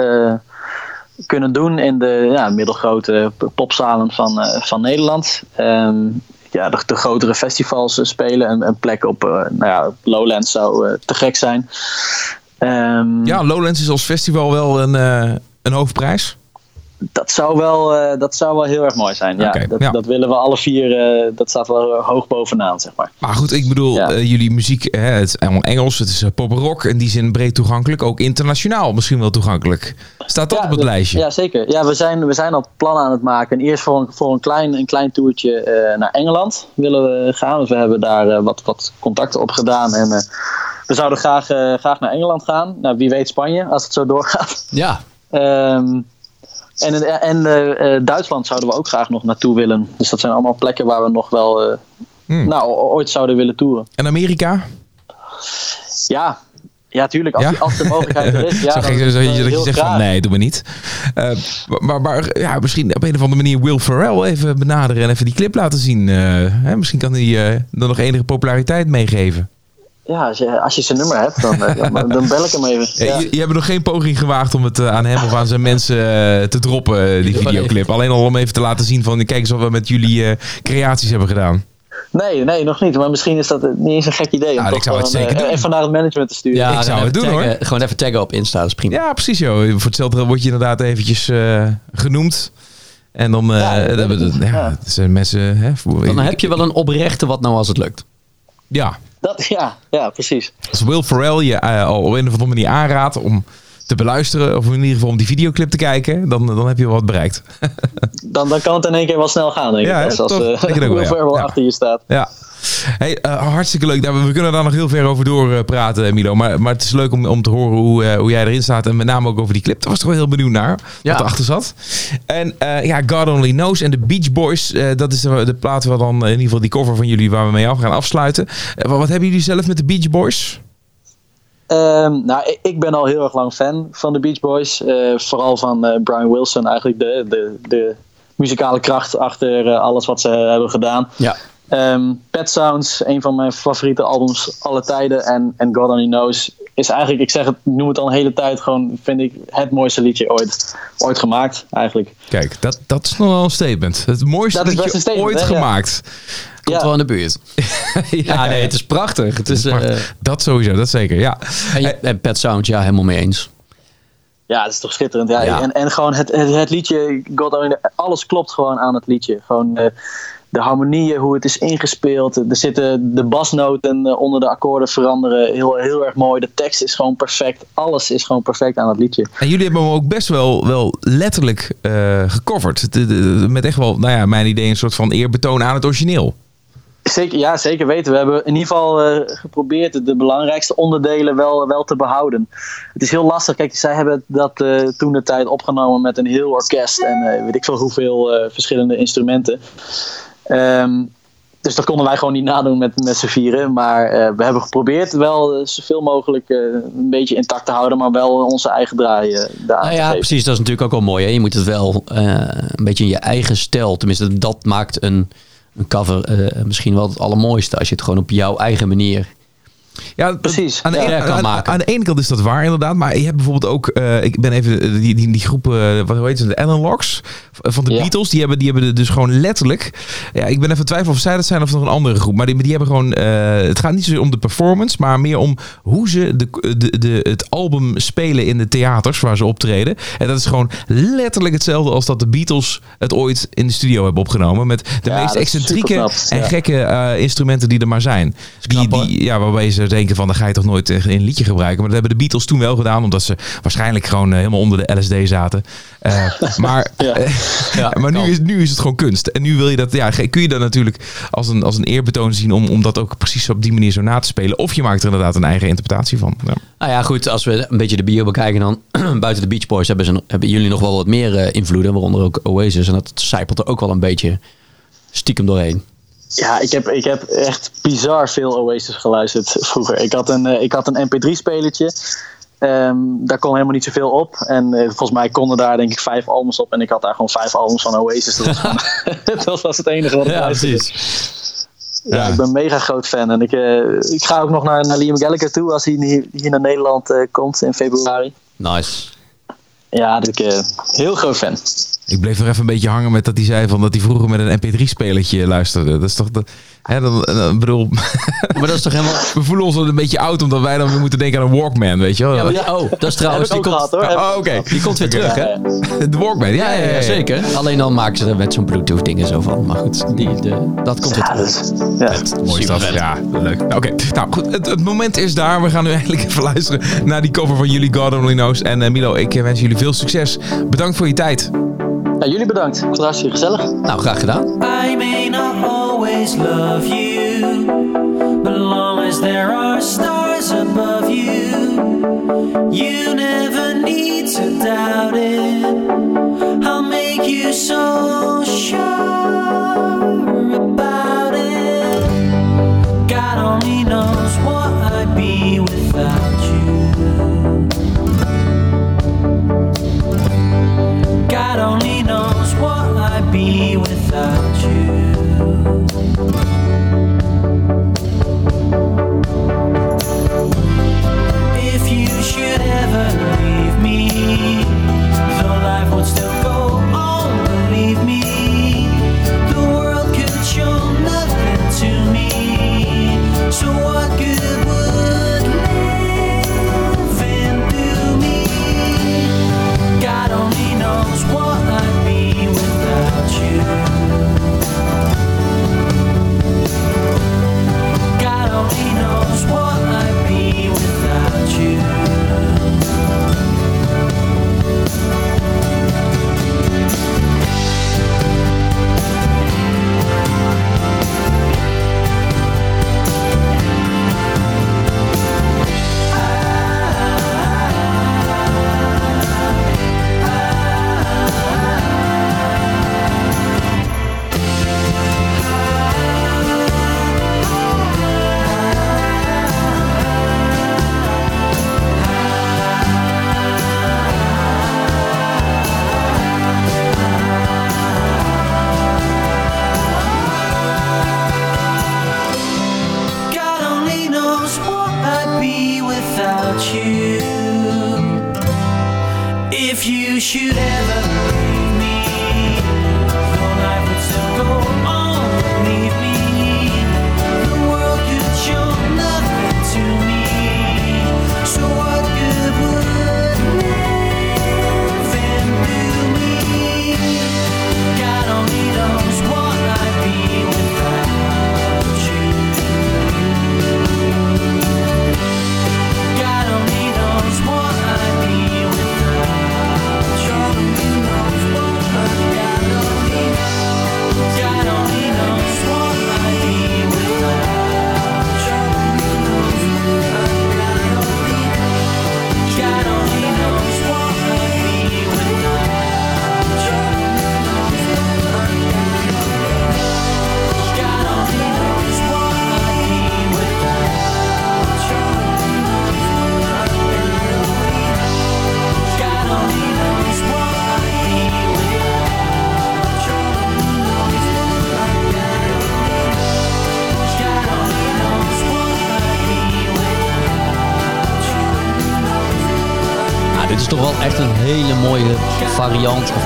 kunnen doen in de ja, middelgrote popzalen van, van Nederland. Ik, ja, de, grotere festivals eh, spelen. En een plek op eh, nou ja, Lowlands zou eh, te gek zijn. Ehm, Ja, Lowlands is als festival wel een, een hoofdprijs. Dat, zou wel, eh, dat zou wel heel erg mooi zijn. Ja, dat, ja. dat willen we alle vier. eh, dat staat wel hoog bovenaan, zeg maar. Maar goed, ik bedoel, Ja. eh, jullie muziek, hè, het is allemaal Engels, het is pop rock, in die zin breed toegankelijk, ook internationaal misschien wel toegankelijk. Staat dat op het lijstje? Ja, zeker. Ja, we zijn, we zijn al plannen aan het maken. En eerst voor een, voor een, klein, een klein toertje naar Engeland willen we gaan. Dus we hebben daar wat, wat contacten op gedaan. En we zouden graag, graag naar Engeland gaan. Nou, wie weet Spanje, als het zo doorgaat. Ja, Ehm, en en eh, eh, Duitsland zouden we ook graag nog naartoe willen. Dus dat zijn allemaal plekken waar we nog wel eh, Hmm. nou, ooit zouden willen toeren. En Amerika? Ja, ja tuurlijk. Als, Ja? die, als de mogelijkheid er is. Ja, zo gek, dat je zegt van nee, doe maar niet. Eh, maar, maar ja, misschien op een of andere manier Will Ferrell even benaderen en even die clip laten zien. Eh, hè, misschien kan hij eh, dan nog enige populariteit meegeven. Ja, als je, als je zijn nummer hebt, dan, eh, dan, bel ik hem even. Ja. Ja. Je, je hebt nog geen poging gewaagd om het eh, aan hem of aan zijn mensen eh, te droppen, die videoclip. Alleen al om even te laten zien van, kijk eens wat we met jullie eh, creaties hebben gedaan. Nee, nee, nog niet. Maar misschien is dat niet eens een gek idee. Om toch ik zou het gewoon, zeker doen. even naar het management te sturen. ja Ik dan zou het doen, taggen- Gewoon even taggen op Insta, dat is prima. Ja, precies joh. Voor hetzelfde word je inderdaad eventjes eh, genoemd. En dan, eh, Ja, dat- dat- dat- ja, zijn mensen... Hè, voor- Dan heb je wel een oprechte wat nou als het lukt. Ja, Dat, ja, ja, precies. als Will Ferrell je eh, al op een of andere manier aanraadt om te beluisteren... of in ieder geval om die videoclip te kijken... dan, dan heb je wel wat bereikt. Dan, dan kan het in één keer wel snel gaan, denk ik. Ja, als als toch? eh, Will. Ferrell Ja. achter je staat. Ja. Hey, eh, hartstikke leuk. Nou, we kunnen daar nog heel ver over doorpraten, praten, Milo. Maar, maar het is leuk om, om te horen hoe, eh, hoe jij erin staat. En met name ook over die clip. Daar was ik wel heel benieuwd naar. Ja. Wat erachter zat. En eh, ja, God Only Knows en de Beach Boys. eh, dat is de, de plaat waar dan in ieder geval die cover van jullie waar we mee af gaan afsluiten. Eh, wat, wat hebben jullie zelf met de Beach Boys? Ehm, nou, ik, ik ben al heel erg lang fan van de Beach Boys. Eh, vooral van eh, Brian Wilson, eigenlijk de, de, de muzikale kracht achter eh, alles wat ze hebben gedaan. Ja. Ehm, Pet Sounds, een van mijn favoriete albums alle tijden. En, en God Only Knows is eigenlijk, ik zeg het, noem het al een hele tijd, gewoon vind ik het mooiste liedje ooit, ooit gemaakt, eigenlijk. Kijk, dat, dat is nog wel een statement. Het mooiste Dat liedje een statement, ooit hè? Ja. gemaakt. Komt Ja. wel in de buurt. Ja, nee, het is prachtig. Het is, eh, dat sowieso, dat zeker, ja. en, je- en Pet Sound, ja, helemaal mee eens. Ja, het is toch schitterend. Ja, Ja. En, en gewoon het, het, het liedje, God Only, alles klopt gewoon aan het liedje. Gewoon eh, de harmonieën, hoe het is ingespeeld. Er zitten de basnoten eh, onder de akkoorden veranderen. Heel, heel erg mooi. De tekst is gewoon perfect. Alles is gewoon perfect aan het liedje. En jullie hebben hem ook best wel, wel letterlijk eh, gecoverd. De- de- de- met echt wel, nou ja, mijn idee, een soort van eerbetoon aan het origineel. Zeker, ja, zeker weten. We hebben in ieder geval eh, geprobeerd de, belangrijkste onderdelen wel, wel te behouden. Het is heel lastig. Kijk, zij hebben dat toen de tijd opgenomen met een heel orkest en weet ik veel hoeveel verschillende instrumenten. Ehm, dus dat konden wij gewoon niet nadoen met, met z'n vieren. Maar eh, we hebben geprobeerd wel eh, zoveel mogelijk eh, een beetje intact te houden, maar wel onze eigen draai eh daar Nou ja, precies. Dat is natuurlijk ook wel mooi. Hè? Je moet het wel een beetje in je eigen stijl. Tenminste, dat maakt een, een cover misschien wel het allermooiste. Als je het gewoon op jouw eigen manier... Ja, Precies, Aan de, ja. ene, Ja, kan aan, maken. aan de ene kant is dat waar inderdaad, maar je hebt bijvoorbeeld ook, eh, ik ben even eh, die, die, die groep, eh, wat hoe heet het, de Allen Locks van de Ja. Beatles, die hebben, die hebben dus gewoon letterlijk, ja, ik ben even twijfel of zij dat zijn of nog een andere groep, maar die, die hebben gewoon, eh, het gaat niet zozeer om de performance, maar meer om hoe ze de, de, de, het album spelen in de theaters waar ze optreden. En dat is gewoon letterlijk hetzelfde als dat de Beatles het ooit in de studio hebben opgenomen, met de Ja, meest excentrieke en ja. gekke eh, instrumenten die er maar zijn. Die, die, ja, waarbij ze denken van, dan ga je toch nooit in een liedje gebruiken. Maar dat hebben de Beatles toen wel gedaan, omdat ze waarschijnlijk gewoon eh, helemaal onder de LSD zaten. Eh, maar Ja. eh, Ja, maar nu is, nu is het gewoon kunst. En nu wil je dat, ja, kun je dat natuurlijk als een, als een eerbetoon zien om, om dat ook precies op die manier zo na te spelen. Of je maakt er inderdaad een eigen interpretatie van. Ja. Nou ja, goed. Als we een beetje de bio bekijken dan... buiten de Beach Boys hebben, ze, hebben jullie nog wel wat meer eh, invloeden. Waaronder ook Oasis. En dat zijpelt er ook wel een beetje stiekem doorheen. Ja, ik heb, ik heb echt bizar veel Oasis geluisterd vroeger. Ik had een, eh, ik had een mp3-spelertje. Ehm, daar kon helemaal niet zoveel op. En eh, volgens mij konden daar denk ik vijf albums op. En ik had daar gewoon vijf albums van Oasis. Dat was, dat was het enige wat ik luisterde. Ja, Ja. ik ben mega groot fan. En ik, eh, ik ga ook nog naar, naar Liam Gallagher toe als hij hier, hier naar Nederland komt in februari. Nice. Ja, dat ik eh, heel groot fan. Ik bleef nog even een beetje hangen met dat hij zei van dat hij vroeger met een mp3-spelertje luisterde. Dat is toch... De, hè, dan, dan, bedoel, Maar dat is toch helemaal... we voelen ons een beetje oud omdat wij dan weer moeten denken aan een Walkman, weet je wel? Ja, maar die- oh, dat is trouwens... Die komt, gehad hoor. Oh, oké. die komt weer terug, hè? De Walkman, ja, ja, ja, ja. zeker. Alleen dan maken ze er met zo'n Bluetooth dingen zo van. Maar goed, die, de, dat komt weer Ja, terug. dat ja. Mooi stuff. Ja, leuk. Oké, nou goed. Het, het moment is daar. We gaan nu eindelijk even luisteren naar die cover van jullie God Only Knows. En eh, Milo, ik eh, wens jullie veel succes. Bedankt voor je tijd. Ja, jullie bedankt. Het hartstikke gezellig. Nou, graag gedaan. I may not always love you, but long as there are stars above you, you young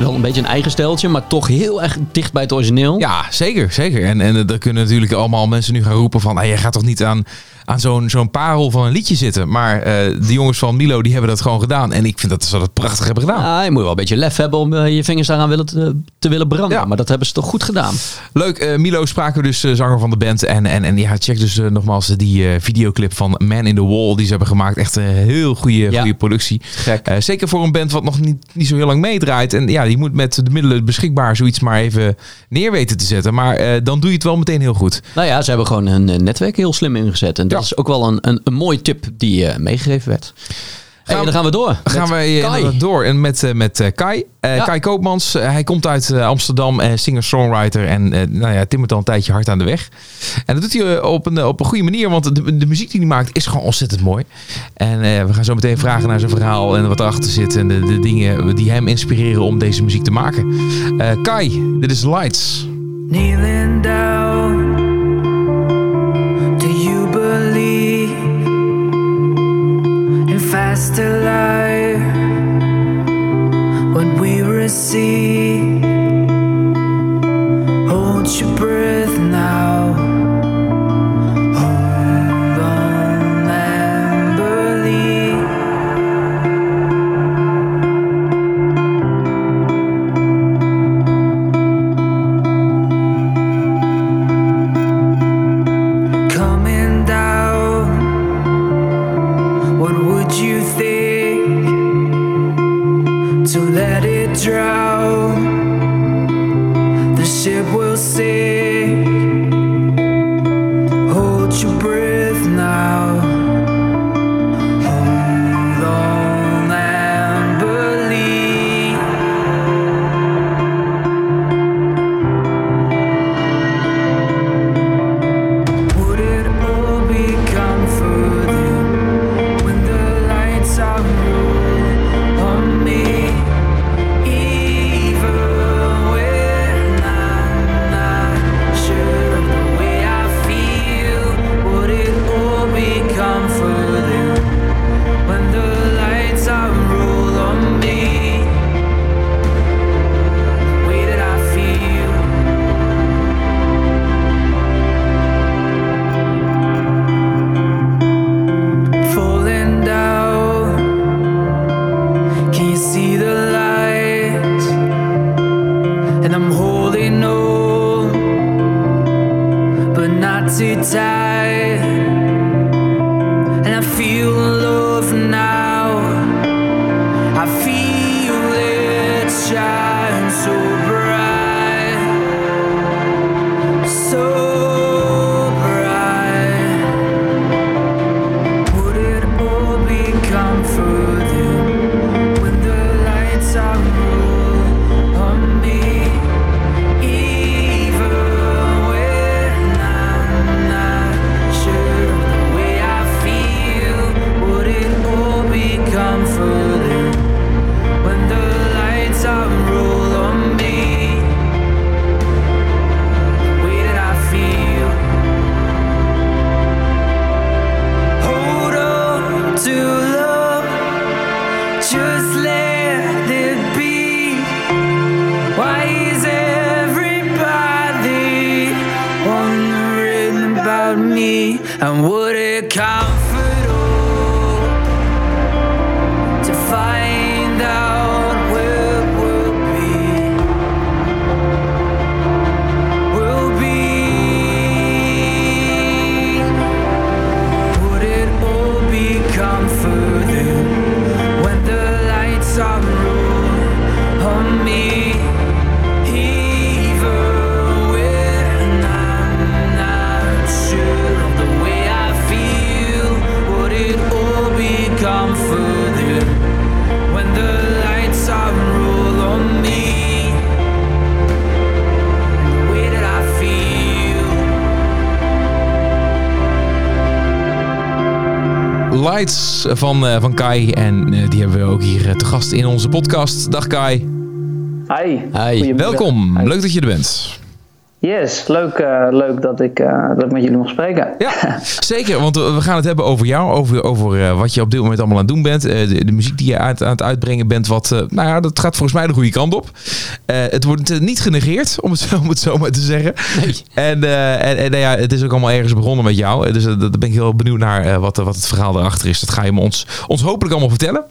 wel een beetje een eigen steltje, maar toch heel erg dicht bij het origineel. Ja, zeker, zeker. En, en er kunnen natuurlijk allemaal mensen nu gaan roepen van... "Ah, jij gaat toch niet aan, aan zo'n zo'n parel van een liedje zitten. Maar eh, de jongens van Milo, die hebben dat gewoon gedaan. En ik vind dat ze dat prachtig hebben gedaan. Ah, je moet wel een beetje lef hebben om eh, je vingers daaraan willen te, te willen branden. Ja. Maar dat hebben ze toch goed gedaan. Leuk, eh, Milo spraken we dus eh, zanger van de band. En, en, en ja, check dus eh, nogmaals die eh, videoclip van Man in the Wall die ze hebben gemaakt. Echt een heel goede, Ja. goede productie. Gek. Eh, zeker voor een band wat nog niet, niet zo heel lang meedraait. En ja, die moet met de middelen beschikbaar zoiets maar even neer weten te zetten. Maar eh, dan doe je het wel meteen heel goed. Nou ja, ze hebben gewoon hun eh, netwerk heel slim ingezet. En dat Ja. is ook wel een, een, een mooie tip die eh, meegegeven werd. Hey, we- dan gaan we door. Dan gaan wij eh, door en met, eh, met eh, Kai. Eh, Ja. Kai Koopmans. Hij komt uit eh, Amsterdam, singer-songwriter. En eh, nou ja, timmert al een tijdje hard aan de weg. En dat doet hij op een, op een goede manier. Want de, de muziek die hij maakt is gewoon ontzettend mooi. En eh, we gaan zo meteen vragen naar zijn verhaal en wat erachter zit. En de, de dingen die hem inspireren om deze muziek te maken. Eh, Kai, dit is Lights. Kneeling down, past a lie when we receive. Van, eh, van Kai. En eh, die hebben we ook hier eh, te gast in onze podcast. Dag Kai. Hi. Hi. Welkom. Hi. Leuk dat je er bent. Yes, leuk, eh, leuk dat, ik, eh, dat ik met jullie mag spreken. Ja, zeker. Want we gaan het hebben over jou. Over, over eh, wat je op dit moment allemaal aan het doen bent. Eh, de, de muziek die je uit, aan het uitbrengen bent. Wat, eh, nou ja, dat gaat volgens mij de goede kant op. Eh, het wordt niet genegeerd, om het, zo, om het zo maar te zeggen. En, eh, en, en nou ja, het is ook allemaal ergens begonnen met jou. Dus daar ben ik heel benieuwd naar eh, wat, wat het verhaal erachter is. Dat ga je me ons, ons hopelijk allemaal vertellen.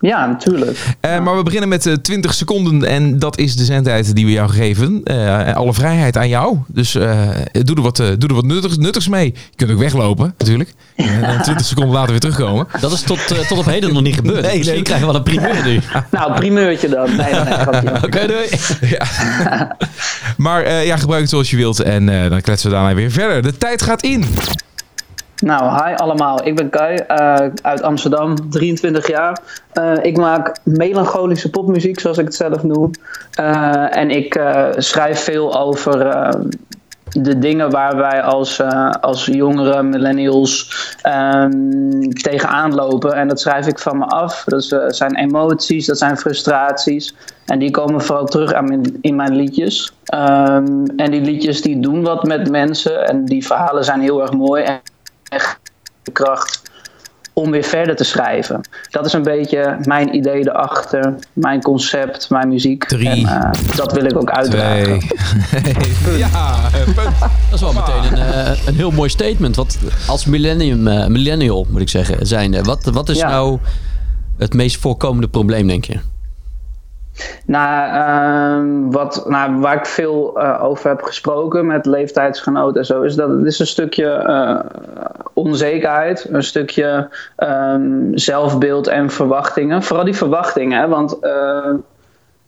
Ja, natuurlijk. Eh, Maar we beginnen met eh, 20 seconden en dat is de zendtijd die we jou geven. Eh, alle vrijheid aan jou. Dus eh, doe er wat, eh, doe er wat nuttigs, nuttigs mee. Je kunt ook weglopen, natuurlijk. En dan 20 seconden later weer terugkomen. Dat is tot, eh, tot op heden nog niet gebeurd. Nee, Misschien nee. krijgen we wel een primeur nu. Nou, primeurtje dan. Nee, nee. Oké, doei. Ja. Maar eh, ja, gebruik het zoals je wilt en eh, dan kletsen we daarna weer verder. De tijd gaat in. Nou, hi allemaal. Ik ben Kai eh, uit Amsterdam, 23 jaar. Eh, ik maak melancholische popmuziek, zoals ik het zelf noem. Eh, en ik schrijf veel over de dingen waar wij als, als jongeren, millennials, ehm, tegenaan lopen. En dat schrijf ik van me af. Dat zijn emoties, dat zijn frustraties. En die komen vooral terug mijn, in mijn liedjes. Ehm, en die liedjes die doen wat met mensen. En die verhalen zijn heel erg mooi. En echt de kracht om weer verder te schrijven. Dat is een beetje mijn idee erachter, mijn concept, mijn muziek. Drie. En eh, dat wil ik ook uitdragen. Twee. ja, punt. Dat is wel meteen een, eh, een heel mooi statement. Wat als millennium, eh, millennial moet ik zeggen, zijn. wat, wat is Ja. nou het meest voorkomende probleem, denk je? Nou, ehm, wat, nou, waar ik veel eh, over heb gesproken met leeftijdsgenoten en zo, is dat het is een stukje eh, onzekerheid, een stukje ehm, zelfbeeld en verwachtingen. Vooral die verwachtingen, hè, want eh,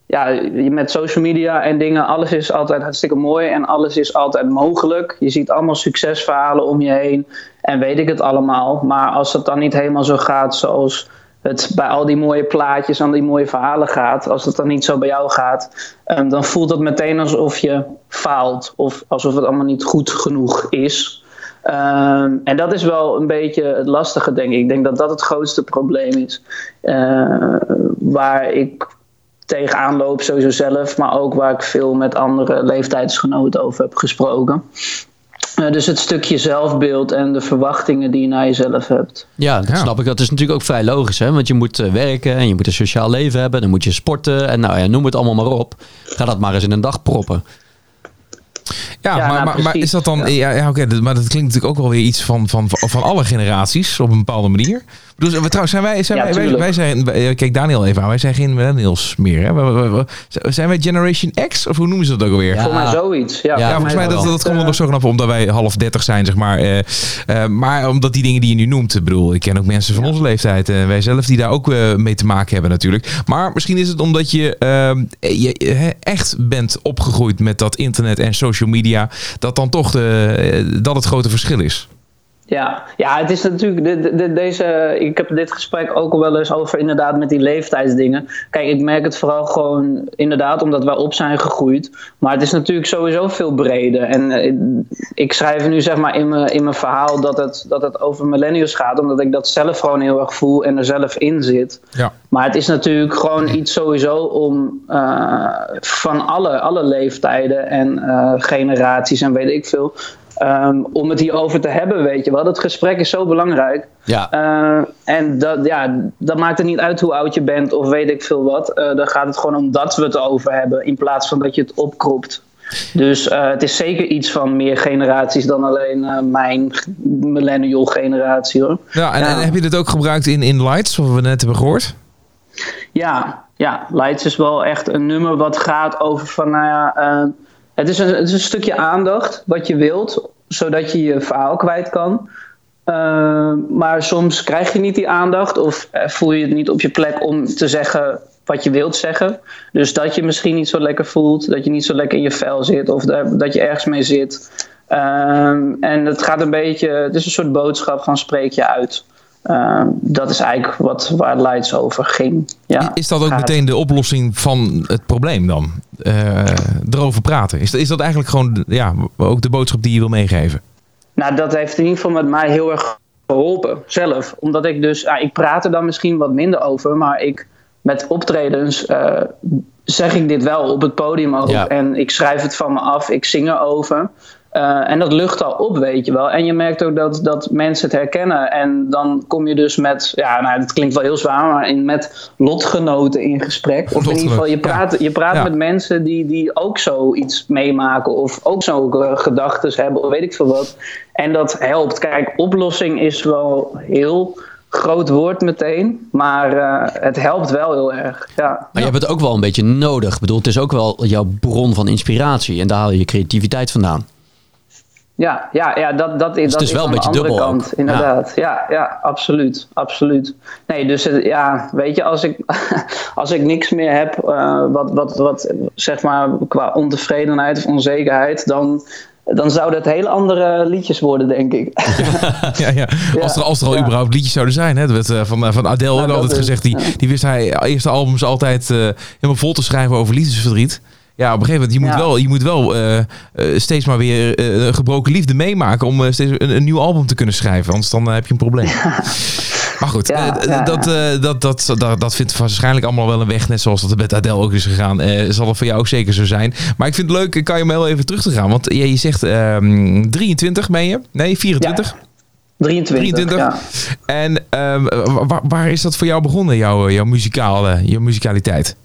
ja, met social media en dingen, alles is altijd hartstikke mooi en alles is altijd mogelijk. Je ziet allemaal succesverhalen om je heen en weet ik het allemaal. Maar als het dan niet helemaal zo gaat zoals het bij al die mooie plaatjes en die mooie verhalen gaat, als het dan niet zo bij jou gaat, ehm, dan voelt het meteen alsof je faalt of alsof het allemaal niet goed genoeg is. Ehm, en dat is wel een beetje het lastige, denk ik. Ik denk dat dat het grootste probleem is. Eh, waar ik tegenaan loop, sowieso zelf, maar ook waar ik veel met andere leeftijdsgenoten over heb gesproken. Eh, dus het stukje zelfbeeld en de verwachtingen die je naar jezelf hebt. Ja, dat Ja. snap ik. Dat is natuurlijk ook vrij logisch, hè? Want je moet eh, werken en je moet een sociaal leven hebben. Dan moet je sporten en nou ja, noem het allemaal maar op. Ga dat maar eens in een dag proppen. Ja, Ja, maar, nou, maar, maar is dat dan... Ja. Oké, maar dat klinkt natuurlijk ook wel weer iets van, van, van alle generaties op een bepaalde manier. Dus, we- trouwens, zijn wij, zijn Ja, wij, wij, zijn... wij- Kijk Daniel even aan, wij zijn geen millennials meer. Hè? We- we- we- we- Zijn wij Generation X? Of hoe noemen ze dat ook alweer? Ja. Voor mij zoiets. Ja, Ja, Ja, voor volgens mij dat, wel. dat komt nog zo knap omdat wij half dertig zijn, zeg maar. Eh, eh, maar omdat die dingen die je nu noemt, ik bedoel, ik ken ook mensen van onze leeftijd, en wij zelf, die daar ook eh, mee te maken hebben natuurlijk. Maar misschien is het omdat je, ehm, je eh, echt bent opgegroeid met dat internet en social media, dat dan toch de, eh, dat het grote verschil is. Ja, ja het is natuurlijk. de- de- de- deze, ik heb dit gesprek ook al wel eens over inderdaad met die leeftijdsdingen. Kijk, ik merk het vooral gewoon inderdaad omdat wij op zijn gegroeid. Maar het is natuurlijk sowieso veel breder. En eh, ik schrijf nu zeg maar in mijn, in mijn verhaal dat het, dat het over millennials gaat. Omdat ik dat zelf gewoon heel erg voel en er zelf in zit. Ja. Maar het is natuurlijk gewoon iets sowieso om eh, van alle, alle leeftijden en eh, generaties en weet ik veel. Ehm, om het hierover te hebben, weet je wel. Dat gesprek is zo belangrijk. Ja, Eh, en dat, ja, dat maakt het niet uit hoe oud je bent of weet ik veel wat. Eh dan gaat het gewoon om dat we het over hebben in plaats van dat je het opkropt. Dus eh, het is zeker iets van meer generaties dan alleen eh, mijn millennial generatie hoor. Ja, en, Ja. en heb je dit ook gebruikt in, in Lights, wat we net hebben gehoord? Ja, ja, Lights is wel echt een nummer wat gaat over van, nou ja, eh, het, is een, het is een stukje aandacht wat je wilt, zodat je je verhaal kwijt kan. Eh, maar soms krijg je niet die aandacht of eh, voel je het niet op je plek om te zeggen wat je wilt zeggen. Dus dat je misschien niet zo lekker voelt, dat je niet zo lekker in je vel zit of dat je ergens mee zit. Ehm, en het gaat een beetje, het is een soort boodschap van spreek je uit. Ehm, dat is eigenlijk wat, waar Lights over ging. Ja, Is dat ook gaat- meteen de oplossing van het probleem dan? Eh, erover praten. Is, dat- is dat eigenlijk gewoon ja, ook de boodschap die je wil meegeven? Nou, dat heeft in ieder geval met mij heel erg geholpen, zelf. Omdat ik dus, ik praat er dan misschien wat minder over, maar ik met optredens eh, zeg ik dit wel op het podium ook. Ja. En ik schrijf het van me af, ik zing erover. Eh, en dat lucht al op, weet je wel. En je merkt ook dat, dat mensen het herkennen. En dan kom je dus met, ja, nou, het klinkt wel heel zwaar, maar in, met lotgenoten in gesprek. Of in ieder geval, je praat, je praat Ja. met mensen die, die ook zoiets meemaken. Of ook zo'n gedachten hebben, of weet ik veel wat. En dat helpt. Kijk, oplossing is wel heel groot woord meteen. Maar eh, het helpt wel heel erg. Ja. maar je hebt het ook wel een beetje nodig. Ik bedoel, het is ook wel jouw bron van inspiratie. En daar haal je je creativiteit vandaan. Ja, ja, ja dat, dat, is het is wel een beetje andere dubbel kant, ook. inderdaad. Ja. Ja, absoluut, absoluut. Nee, dus het- ja, weet je, als ik, als ik niks meer heb, eh, wat, wat, wat zeg maar qua ontevredenheid of onzekerheid, dan, dan zouden het hele andere liedjes worden, denk ik. Ja, ja. Als, er, als er al ja. überhaupt liedjes zouden zijn. Hè? Dat werd eh, van, eh, van Adele Nou, ook dat altijd is- gezegd. Die, die wist hij eerste albums altijd helemaal vol te schrijven over liefdesverdriet. Ja, op een gegeven moment, je moet Ja. wel, je moet wel eh, eh, steeds maar weer een gebroken liefde meemaken om steeds een, een nieuw album te kunnen schrijven. Anders dan heb je een probleem. Maar goed, Ja, dat, dat, dat, dat, dat vindt waarschijnlijk allemaal wel een weg. Net zoals dat het met Adele ook is gegaan. Zal het voor jou ook zeker zo zijn. Maar ik vind het leuk, kan je heel even terug te gaan. Want ja, je zegt ehm 23 ben je? Nee, 24? 23, 23. ja. En ehm, waar, waar is dat voor jou begonnen, jouw, jouw, muzikale, jouw muzikaliteit?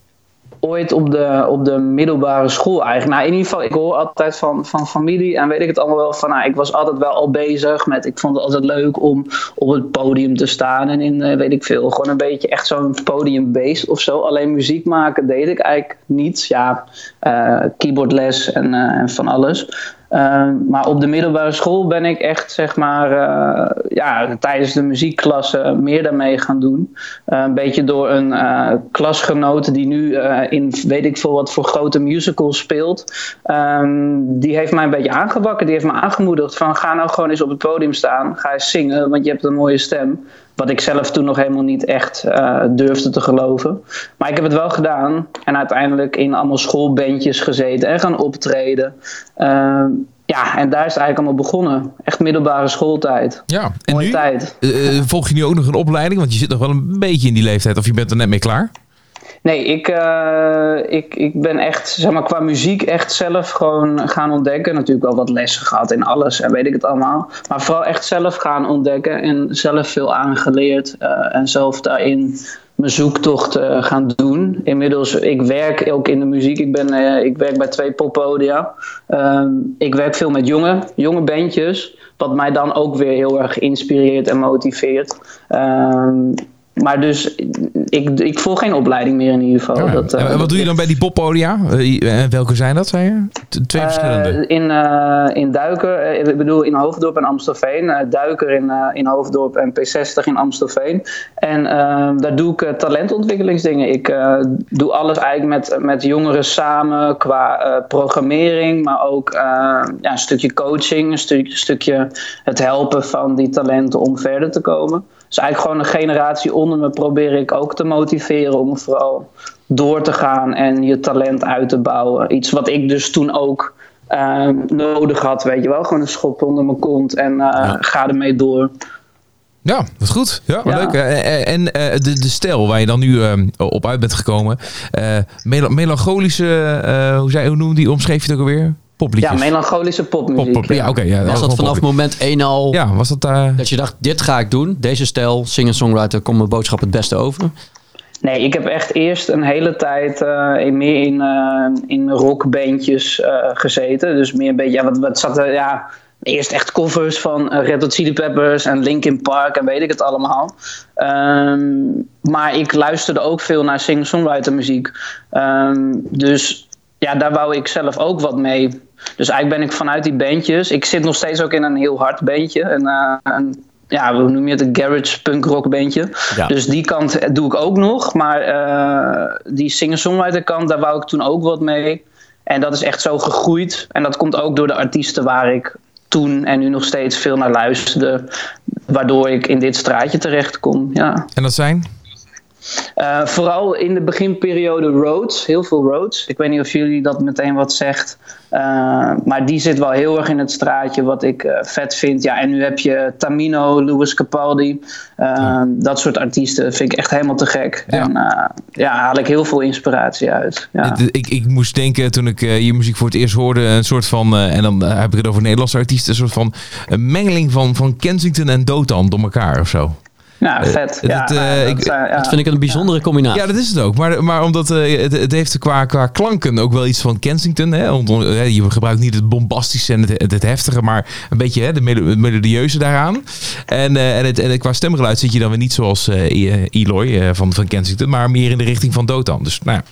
Ooit op de, op de middelbare school eigenlijk. Nou, in ieder geval, ik hoor altijd van, van familie en weet ik het allemaal wel van, nou, ik was altijd wel al bezig met, ik vond het altijd leuk om op het podium te staan en in, eh, weet ik veel, gewoon een beetje echt zo'n podiumbeest of zo. Alleen muziek maken deed ik eigenlijk niet. Ja, eh, keyboardles en, eh, en van alles. Uh, maar op de middelbare school ben ik echt, zeg maar, uh, ja, tijdens de muziekklasse meer daarmee gaan doen. Uh, een beetje door een klasgenoot die nu in weet ik veel wat voor grote musicals speelt. Um, die heeft mij een beetje aangewakken. Die heeft me aangemoedigd van ga nou gewoon eens op het podium staan. Ga eens zingen, want je hebt een mooie stem. Wat ik zelf toen nog helemaal niet echt uh, durfde te geloven. Maar ik heb het wel gedaan. En uiteindelijk in allemaal schoolbandjes gezeten en gaan optreden. Uh, ja, en daar is het eigenlijk allemaal begonnen. Echt middelbare schooltijd. Ja, en Mooie nu? tijd. Uh, volg je nu ook nog een opleiding? Want je zit nog wel een beetje in die leeftijd. Of je bent er net mee klaar? Nee, ik, uh, ik, ik ben echt, zeg maar, qua muziek echt zelf gewoon gaan ontdekken. Natuurlijk wel wat lessen gehad in alles en weet ik het allemaal. Maar vooral echt zelf gaan ontdekken en zelf veel aangeleerd. Uh, en zelf daarin mijn zoektocht uh, gaan doen. Inmiddels, ik werk ook in de muziek. Ik, ben, ik werk bij twee poppodia. Ehm, ik werk veel met jonge, jonge bandjes. Wat mij dan ook weer heel erg inspireert en motiveert. Ehm, maar dus, ik, ik volg geen opleiding meer in ieder geval. Ja. Dat, en uh, wat doe je dan bij die poppodia? Uh, welke zijn dat, zei je? Twee verschillende? In, in Duiker, ik bedoel in Hoofddorp en Amstelveen. Duiker in, in Hoofddorp en P60 in Amstelveen. En daar doe ik talentontwikkelingsdingen. Ik doe alles eigenlijk met, met jongeren samen qua programmering. Maar ook ja, een stukje coaching, een stukje, stukje het helpen van die talenten om verder te komen. Dus eigenlijk gewoon een generatie onder me probeer ik ook te motiveren om vooral door te gaan en je talent uit te bouwen. Iets wat ik dus toen ook uh, nodig had, weet je wel. Gewoon een schop onder mijn kont en uh, ja. ga ermee door. Ja, dat is goed. Ja, Ja. leuk. Eh, En eh, de, de stijl waar je dan nu eh, op uit bent gekomen. eh, mel- melancholische, eh, hoe, zei, hoe noemde die, omschreef je het ook alweer? Popliedjes. Ja, melancholische popmuziek. Pop, pop, ja, oké. ja, Was dat vanaf poplied- moment 1 al Ja, was dat... eh, dat je dacht, dit ga ik doen. Deze stijl, singer-songwriter, komt mijn boodschap het beste over. Nee, ik heb echt eerst een hele tijd eh, in, meer in, eh, in rockbandjes eh, gezeten. Dus meer een beetje, ja, wat, wat zat er, ja, eerst echt covers van Red Hot Chili Peppers en Linkin Park en weet ik het allemaal. Ehm, maar ik luisterde ook veel naar singer-songwriter muziek. Ehm, dus ja, daar wou ik zelf ook wat mee. Dus eigenlijk ben ik vanuit die bandjes. Ik zit nog steeds ook in een heel hard bandje. En, eh, een, ja, hoe noem je het? Een garage punk rock bandje. Ja. Dus die kant doe ik ook nog. Maar eh, die singer-songwriter kant, daar wou ik toen ook wat mee. En dat is echt zo gegroeid. En dat komt ook door de artiesten waar ik toen en nu nog steeds veel naar luisterde. Waardoor ik in dit straatje terecht kom. Ja. en dat zijn? Uh, vooral in de beginperiode Rhodes, heel veel Rhodes. Ik weet niet of jullie dat meteen wat zegt. Uh, maar die zit wel heel erg in het straatje wat ik uh, vet vind. Ja, en nu heb je Tamino, Louis Capaldi. Dat soort artiesten vind ik echt helemaal te gek. Ja. En ja, haal ik heel veel inspiratie uit. Ja. Ik, ik moest denken toen ik eh, je muziek voor het eerst hoorde, een soort van, eh, en dan eh, heb ik het over Nederlandse artiesten, een soort van een mengeling van, van Kensington en Dotan door elkaar of zo. Nou, vet. eh, ja, dat, eh, nou, dat ik- ja. Dat vind ik een bijzondere combinatie. Ja, dat is het ook. Maar, maar omdat eh, het, het heeft qua, qua klanken ook wel iets van Kensington. Hè? Eh, je gebruikt niet het bombastische en het, het, het heftige, maar een beetje hè, de melodieuze daaraan. En, eh, en, het, en qua stemgeluid zit je dan weer niet zoals eh, Eloy eh, van, van Kensington, maar meer in de richting van Dotan. Dus nou ja,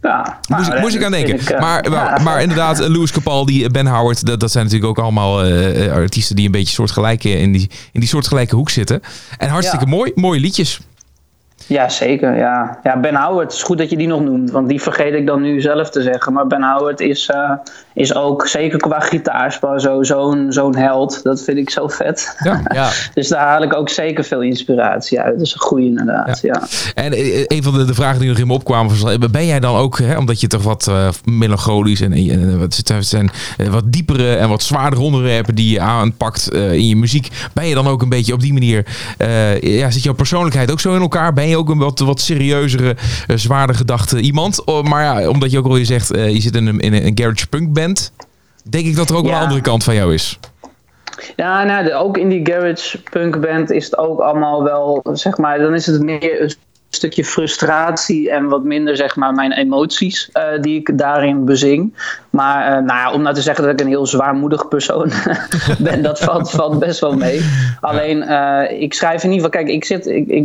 ja, moest, nou, ik, moest ik aan denken. ik, eh, maar, ja, maar, maar inderdaad, Louis Capaldi, Ben Howard, dat, dat zijn natuurlijk ook allemaal eh, eh, artiesten die een beetje soortgelijke in die, in die soortgelijke hoek zitten. En hartstikke Ja. mooi, mooie liedjes. Ja, zeker. Ja. ja, Ben Howard, het is goed dat je die nog noemt. Want die vergeet ik dan nu zelf te zeggen. Maar Ben Howard is, is ook, zeker qua gitaarspel, zo- zo'n zo'n held. Dat vind ik zo vet. Ja. Ja. Dus daar haal ik ook zeker veel inspiratie uit. Dat is een goeie inderdaad, ja. En eh, een van de, de vragen die nog in me opkwamen was, eh, ben jij dan ook, hè, omdat je toch wat eh, melancholisch en, en wat, zijn eh, wat diepere en wat zwaardere onderwerpen die je aanpakt eh, in je muziek, ben je dan ook een beetje op die manier, eh, ja, zit jouw persoonlijkheid ook zo in elkaar? Ben je ook een wat, wat serieuzere, eh, zwaarder gedachte iemand? Oh, maar ja, omdat je ook al je zegt, eh, je zit in een, in een garage punk band, denk ik dat er ook wel Ja. een andere kant van jou is. Ja, nou, de- ook in die garage punk band is het ook allemaal wel, zeg maar, dan is het meer een stukje frustratie en wat minder, zeg maar, mijn emoties eh, die ik daarin bezing. Maar eh, nou ja, om nou te zeggen dat ik een heel zwaarmoedig persoon ben, dat valt, valt best wel mee. Alleen, eh, ik schrijf in ieder geval, kijk, ik zit, ik, ik,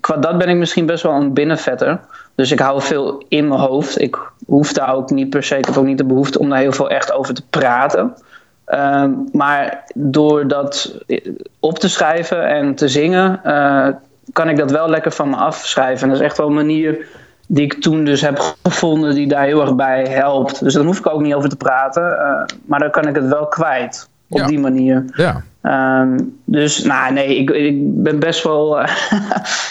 qua dat ben ik misschien best wel een binnenvetter. Dus ik hou veel in mijn hoofd. Ik hoef daar ook niet per se, ik heb ook niet de behoefte om daar heel veel echt over te praten. Ehm, maar door dat op te schrijven en te zingen, eh, kan ik dat wel lekker van me afschrijven. En dat is echt wel een manier die ik toen dus heb gevonden die daar heel erg bij helpt. Dus daar hoef ik ook niet over te praten, eh, maar dan kan ik het wel kwijt op Ja. die manier. Ja. Ehm, dus nou, nee, ik, ik ben best wel, eh,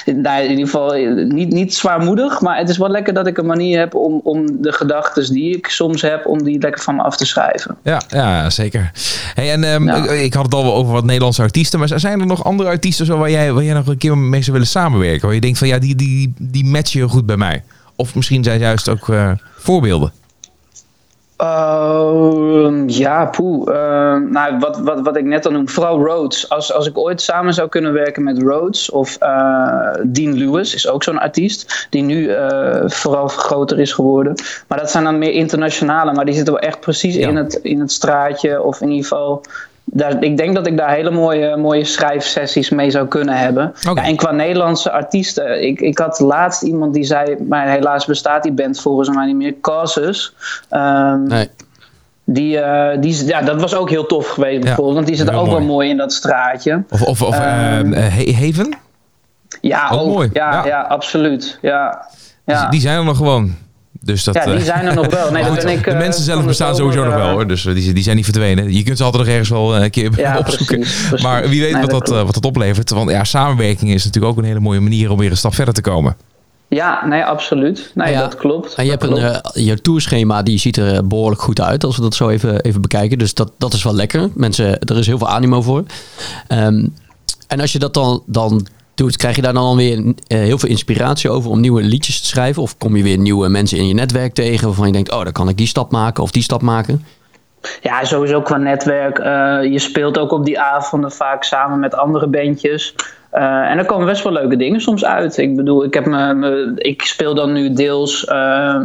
nou, in ieder geval eh, niet, niet zwaarmoedig, maar het is wel lekker dat ik een manier heb om, om de gedachten die ik soms heb, om die lekker van me af te schrijven. Ja, ja zeker. Hey, en ehm, Ja. ik, ik had het al wel over wat Nederlandse artiesten, maar zijn er nog andere artiesten zo waar jij, waar jij nog een keer mee zou willen samenwerken? Waar je denkt van ja, die, die, die matchen heel goed bij mij. Of misschien zijn juist ook eh, voorbeelden. Ehm, ja, poeh. Ehm, nou, wat, wat, wat ik net al noem, vooral Rhodes. Als, als ik ooit samen zou kunnen werken met Rhodes of eh, Dean Lewis, is ook zo'n artiest die nu eh, vooral groter is geworden. Maar dat zijn dan meer internationale, maar die zitten wel echt precies Ja. in, het, in het straatje of in ieder geval. Daar, ik denk dat ik daar hele mooie, mooie schrijfsessies mee zou kunnen hebben. Ja, en qua Nederlandse artiesten, ik, ik had laatst iemand die zei, maar helaas bestaat die band volgens mij niet meer, Causes. Ehm, Nee. die, eh, die, ja, dat was ook heel tof geweest bijvoorbeeld. Want die zit ook mooi. wel mooi in dat straatje. Of, of, of Ehm, ehm, eh, Haven? Ja, Ook ook. mooi, Ja, ja. ja. absoluut. Ja. Ja. Die, die zijn er nog gewoon. Dus dat, ja, die eh, zijn er nog wel. Nee, dat ben ik, de eh, mensen zelf bestaan sowieso nog wel eh, hoor. Dus die, die zijn niet verdwenen. Je kunt ze altijd nog ergens wel eh, een keer Ja, opzoeken. precies, precies. Maar wie weet Nee, wat, dat wat dat oplevert. Want ja, samenwerking is natuurlijk ook een hele mooie manier om weer een stap verder te komen. Ja, nee, absoluut. Nee, Ja. dat klopt. En je hebt een, eh, je tourschema die ziet er eh, behoorlijk goed uit als we dat zo even, even bekijken. Dus dat, dat is wel lekker. Mensen, er is heel veel animo voor. Ehm, en als je dat dan, dan doet, krijg je daar dan weer eh, heel veel inspiratie over om nieuwe liedjes te schrijven? Of kom je weer nieuwe mensen in je netwerk tegen waarvan je denkt, oh, dan kan ik die stap maken of die stap maken? Ja, sowieso qua netwerk. Eh, je speelt ook op die avonden vaak samen met andere bandjes. Eh, en er komen best wel leuke dingen soms uit. Ik bedoel, ik, heb me, ik speel dan nu deels, eh,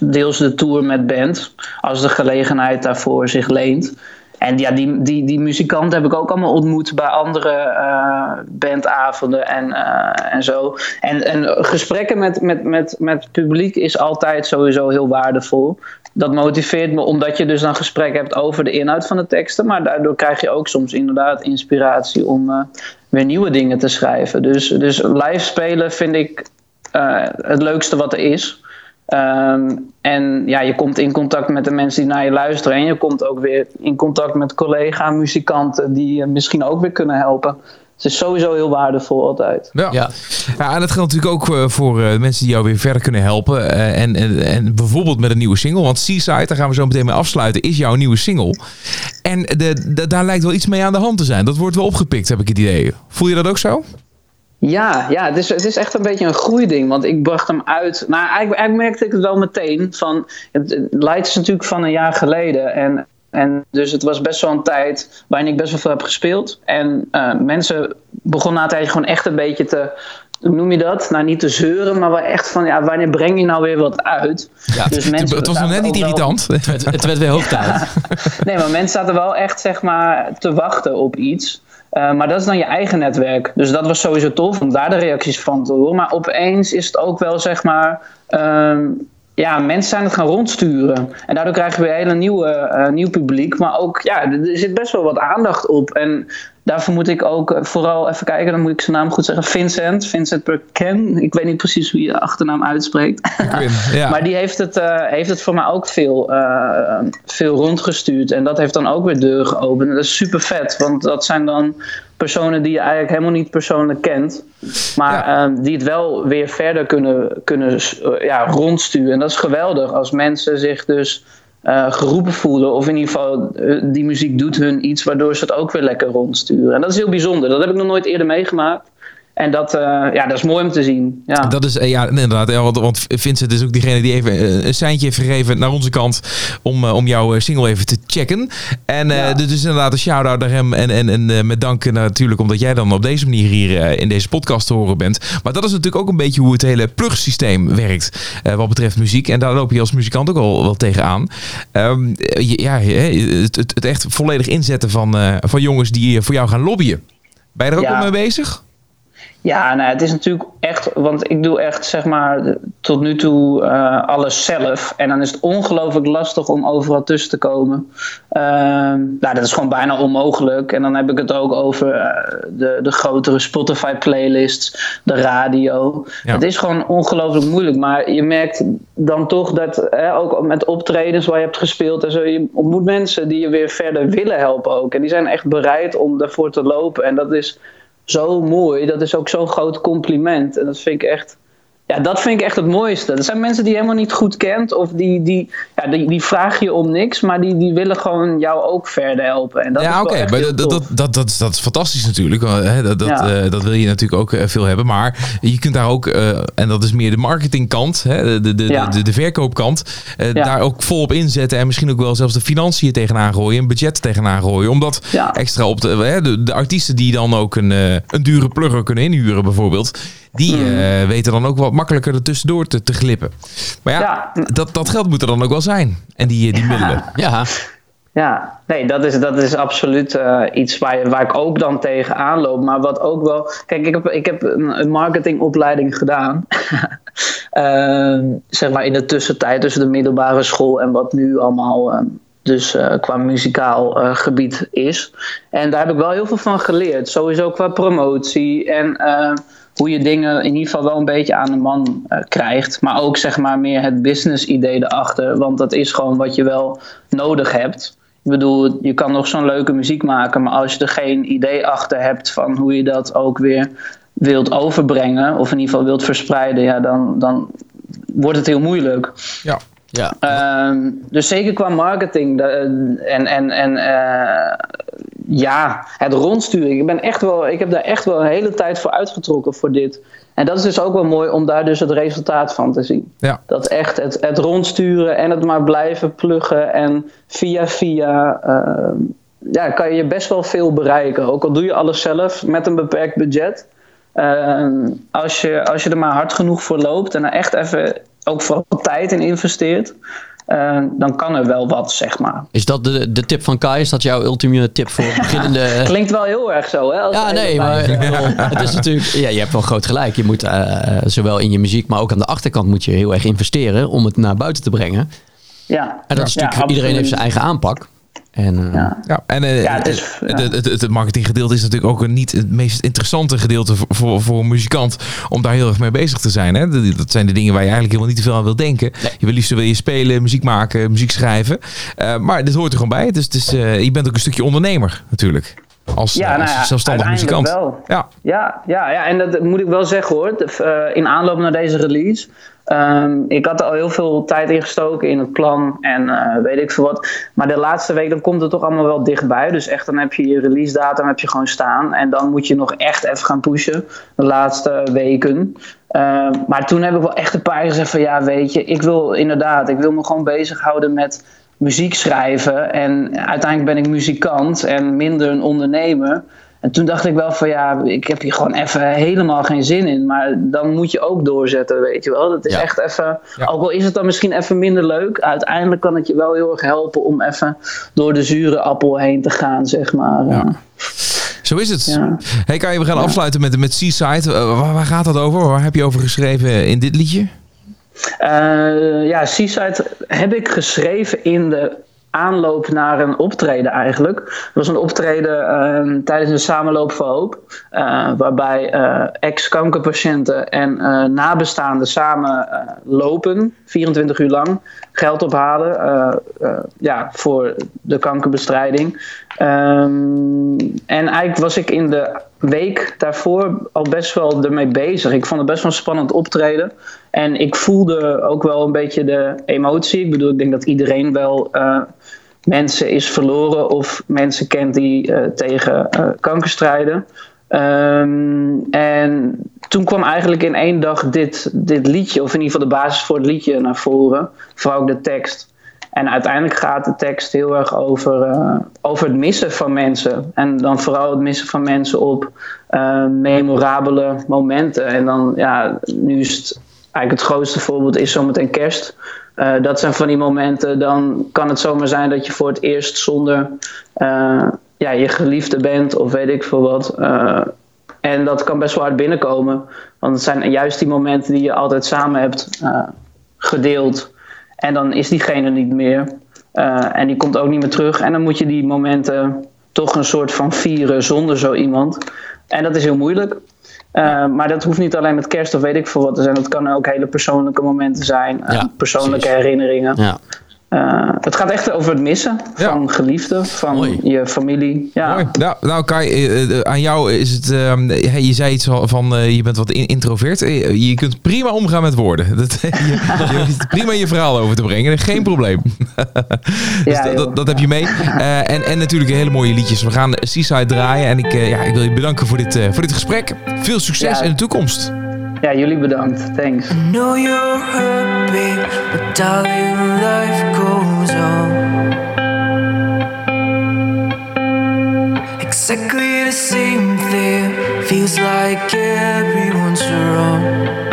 deels de tour met band. Als de gelegenheid daarvoor zich leent. En ja, die, die, die muzikanten heb ik ook allemaal ontmoet bij andere eh, bandavonden en, eh, en zo. En, en gesprekken met, met, met, met publiek is altijd sowieso heel waardevol. Dat motiveert me omdat je dus dan gesprek hebt over de inhoud van de teksten. Maar daardoor krijg je ook soms inderdaad inspiratie om eh, weer nieuwe dingen te schrijven. Dus, dus live spelen vind ik het leukste wat er is. Ehm, en ja, je komt in contact met de mensen die naar je luisteren. En je komt ook weer in contact met collega-muzikanten die je misschien ook weer kunnen helpen. Het is sowieso heel waardevol altijd. Ja. Ja. Ja, en dat geldt natuurlijk ook eh, voor eh, mensen die jou weer verder kunnen helpen. Eh, en, en, en bijvoorbeeld met een nieuwe single. Want Seaside, daar gaan we zo meteen mee afsluiten, is jouw nieuwe single. En de, de- daar lijkt wel iets mee aan de hand te zijn. Dat wordt wel opgepikt, heb ik het idee. Voel je dat ook zo? Ja, ja het, is, het is echt een beetje een groeiding. Want ik bracht hem uit. Nou, eigenlijk, eigenlijk merkte ik het wel meteen. Van, het, het Light is natuurlijk van een jaar geleden. En, en dus het was best wel een tijd waarin ik best wel veel heb gespeeld. En eh, mensen begonnen na een tijdje gewoon echt een beetje te. Hoe noem je dat? Nou, niet te zeuren, maar wel echt van, ja, wanneer breng je nou weer wat uit? Ja, Dus het, mensen het was nog net niet wel- irritant. Het, het werd weer hoog tijd. Nee, maar mensen zaten wel echt zeg maar, te wachten op iets. Eh, maar dat is dan je eigen netwerk. Dus dat was sowieso tof om daar de reacties van te horen. Maar opeens is het ook wel zeg maar. ehm, ja, mensen zijn het gaan rondsturen. En daardoor krijgen we weer hele nieuwe, eh, nieuw publiek. Maar ook, ja, er zit best wel wat aandacht op. En daarvoor moet ik ook eh, vooral even kijken, dan moet ik zijn naam goed zeggen. Vincent, Vincent Perken. Ik weet niet precies hoe je achternaam uitspreekt. Ja. Maar die heeft het, eh, heeft het voor mij ook veel, eh, veel rondgestuurd. En dat heeft dan ook weer deuren geopend. En dat is super vet, want dat zijn dan personen die je eigenlijk helemaal niet persoonlijk kent. Maar Ja. eh, die het wel weer verder kunnen, kunnen ja, rondsturen. En dat is geweldig als mensen zich dus eh, geroepen voelen. Of in ieder geval, eh, die muziek doet hun iets waardoor ze het ook weer lekker rondsturen. En dat is heel bijzonder. Dat heb ik nog nooit eerder meegemaakt. En dat, eh, ja, dat is mooi om te zien. Ja. Dat is, eh, ja, inderdaad. ja, Want, want Vincent is ook diegene die even eh, een seintje heeft gegeven naar onze kant om, om jouw single even te checken. En Ja. dus is inderdaad een shout-out naar hem. En, en, en met dank natuurlijk omdat jij dan op deze manier hier in deze podcast te horen bent. Maar dat is natuurlijk ook een beetje hoe het hele plugsysteem werkt eh, wat betreft muziek. En daar loop je als muzikant ook al wel tegenaan. Eh, ja, het, het, het echt volledig inzetten van, van jongens die voor jou gaan lobbyen. Ben je er ook al mee bezig? Ja, nou, het is natuurlijk echt, want ik doe echt zeg maar tot nu toe eh, alles zelf. En dan is het ongelooflijk lastig om overal tussen te komen. Ehm, nou, dat is gewoon bijna onmogelijk. En dan heb ik het ook over eh, de, de grotere Spotify playlists, de radio. Ja. Het is gewoon ongelooflijk moeilijk. Maar je merkt dan toch dat, hè, ook met optredens waar je hebt gespeeld en zo, je ontmoet mensen die je weer verder willen helpen ook. En die zijn echt bereid om daarvoor te lopen. En dat is zo mooi. Dat is ook zo'n groot compliment. En dat vind ik echt. Ja, dat vind ik echt het mooiste. Er zijn mensen die je helemaal niet goed kent. Of die, die, ja, die, die vragen je om niks. Maar die, die willen gewoon jou ook verder helpen. En dat ja, oké. dat, dat, dat, dat, is, dat is fantastisch natuurlijk. hè, Dat, dat, Ja. eh, dat wil je natuurlijk ook eh, veel hebben. Maar je kunt daar ook, eh, en dat is meer de marketingkant, hè, de, de, Ja. de, de verkoopkant, daar ook volop inzetten. En misschien ook wel zelfs de financiën tegenaan gooien, een budget tegenaan gooien. Om dat Ja. extra op. Hè, de, de artiesten die dan ook een, een dure plugger kunnen inhuren, bijvoorbeeld. Die Mm. eh, weten dan ook wat makkelijker er tussendoor te, te glippen. Maar ja, Ja. Dat, dat geld moet er dan ook wel zijn. En die, die middelen. Ja, Ja, nee, dat is, dat is absoluut eh, iets waar, waar ik ook dan tegen aanloop. Maar wat ook wel. Kijk, ik heb, ik heb een, een marketingopleiding gedaan. Ehm, zeg maar in de tussentijd tussen de middelbare school en wat nu allemaal. ehm, dus eh, qua muzikaal eh, gebied is. En daar heb ik wel heel veel van geleerd. Sowieso qua promotie en eh, hoe je dingen in ieder geval wel een beetje aan de man eh, krijgt. Maar ook zeg maar meer het business idee erachter. Want dat is gewoon wat je wel nodig hebt. Ik bedoel, je kan nog zo'n leuke muziek maken, maar als je er geen idee achter hebt van hoe je dat ook weer wilt overbrengen, of in ieder geval wilt verspreiden, ja, dan, dan wordt het heel moeilijk. Ja. ja. Ehm, dus zeker qua marketing de- en, en, en eh, ja, het rondsturen. Ik, ben echt wel, ik heb daar echt wel een hele tijd voor uitgetrokken voor dit. En dat is dus ook wel mooi om daar dus het resultaat van te zien. Ja. Dat echt het, het rondsturen en het maar blijven pluggen en via via ehm, ja, kan je best wel veel bereiken. Ook al doe je alles zelf met een beperkt budget. Ehm, als, je, als je er maar hard genoeg voor loopt en er echt even ook vooral tijd in investeert, eh, dan kan er wel wat, zeg maar. Is dat de, de tip van Kai? Is dat jouw ultieme tip voor beginnende... Klinkt wel heel erg zo, hè? als Ja, nee, maar het is natuurlijk, ja, je hebt wel groot gelijk. Je moet eh, zowel in je muziek, maar ook aan de achterkant moet je heel erg investeren om het naar buiten te brengen. Ja, En dat is Ja, natuurlijk, iedereen heeft zijn eigen aanpak. En eh, Ja. Ja, en eh, Ja, het is- het, ja. het, het, het marketinggedeelte is natuurlijk ook een niet het meest interessante gedeelte voor, voor, voor een muzikant om daar heel erg mee bezig te zijn. Hè? Dat, zijn de dingen waar je eigenlijk helemaal niet te veel aan wil denken. Je wil liefst wil je spelen, muziek maken, muziek schrijven. Eh, maar dit hoort er gewoon bij. Dus, het is, eh, je bent ook een stukje ondernemer natuurlijk. Als, Ja, eh, nou als ja, zelfstandig uiteindelijk muzikant. wel. Ja, Ja, ja, ja, en dat moet ik wel zeggen hoor. Eh, in aanloop naar deze release. ehm, ik had er al heel veel tijd in gestoken in het plan en eh, weet ik veel wat. Maar de laatste week dan komt het toch allemaal wel dichtbij. Dus echt, dan heb je je release datum heb je gewoon staan. En dan moet je nog echt even gaan pushen. De laatste weken. Ehm, maar toen heb ik wel echt een paar gezegd van ja, weet je, ik wil inderdaad, ik wil me gewoon bezighouden met muziek schrijven. En uiteindelijk ben ik muzikant en minder een ondernemer. En toen dacht ik wel van ja, ik heb hier gewoon even helemaal geen zin in. Maar dan moet je ook doorzetten, weet je wel. Dat is Ja. echt even, Ja. ook al is het dan misschien even minder leuk. Uiteindelijk kan het je wel heel erg helpen om even door de zure appel heen te gaan, zeg maar. Ja. Zo is het. Ja. Hey, kan je, we gaan afsluiten met, met Seaside. Eh, waar, waar gaat dat over? Waar heb je over geschreven in dit liedje? Eh, ja, Seaside heb ik geschreven in de aanloop naar een optreden eigenlijk. Het was een optreden eh, tijdens de Samenloop voor Hoop. eh, waarbij eh, ex-kankerpatiënten en nabestaanden samen lopen, 24 uur lang, geld ophalen ja, voor de kankerbestrijding. Ehm, en eigenlijk was ik in de week daarvoor al best wel ermee bezig. Ik vond het best wel een spannend optreden. En ik voelde ook wel een beetje de emotie. Ik bedoel, ik denk dat iedereen wel eh, mensen is verloren of mensen kent die eh, tegen eh, kanker strijden. Ehm, en toen kwam eigenlijk in één dag dit, dit liedje, of in ieder geval de basis voor het liedje naar voren. Vooral ook de tekst. En uiteindelijk gaat de tekst heel erg over, over het missen van mensen. En dan vooral het missen van mensen op memorabele momenten. En dan, ja, nu is het eigenlijk het grootste voorbeeld is zometeen kerst. Eh, dat zijn van die momenten, dan kan het zomaar zijn dat je voor het eerst zonder eh, ja, je geliefde bent of weet ik veel wat. Eh, en dat kan best wel hard binnenkomen. Want het zijn juist die momenten die je altijd samen hebt gedeeld. En dan is diegene niet meer. En die komt ook niet meer terug. En dan moet je die momenten toch een soort van vieren zonder zo iemand. En dat is heel moeilijk. Eh, maar dat hoeft niet alleen met kerst of weet ik veel wat te zijn. Dat kan ook hele persoonlijke momenten zijn. eh, Ja, persoonlijke precies. herinneringen. Ja. Eh, het gaat echt over het missen Ja. van geliefden, van Mooi. je familie. Ja. Mooi. Nou, nou Kai, eh, eh, aan jou is het... ehm, hey, je zei iets van, je bent wat in- introvert. Je kunt prima omgaan met woorden. Dat, je, je hoeft prima je verhaal over te brengen. Geen probleem. dus Ja, dat, dat, heb je mee. En, en natuurlijk hele mooie liedjes. We gaan Seaside draaien. En ik, ja, ik wil je bedanken voor dit, voor dit gesprek. Veel succes in de toekomst. Ja, jullie bedankt. Thanks. know you're babe, but darling, life goes on. Exactly the same thing, feels like everyone's wrong.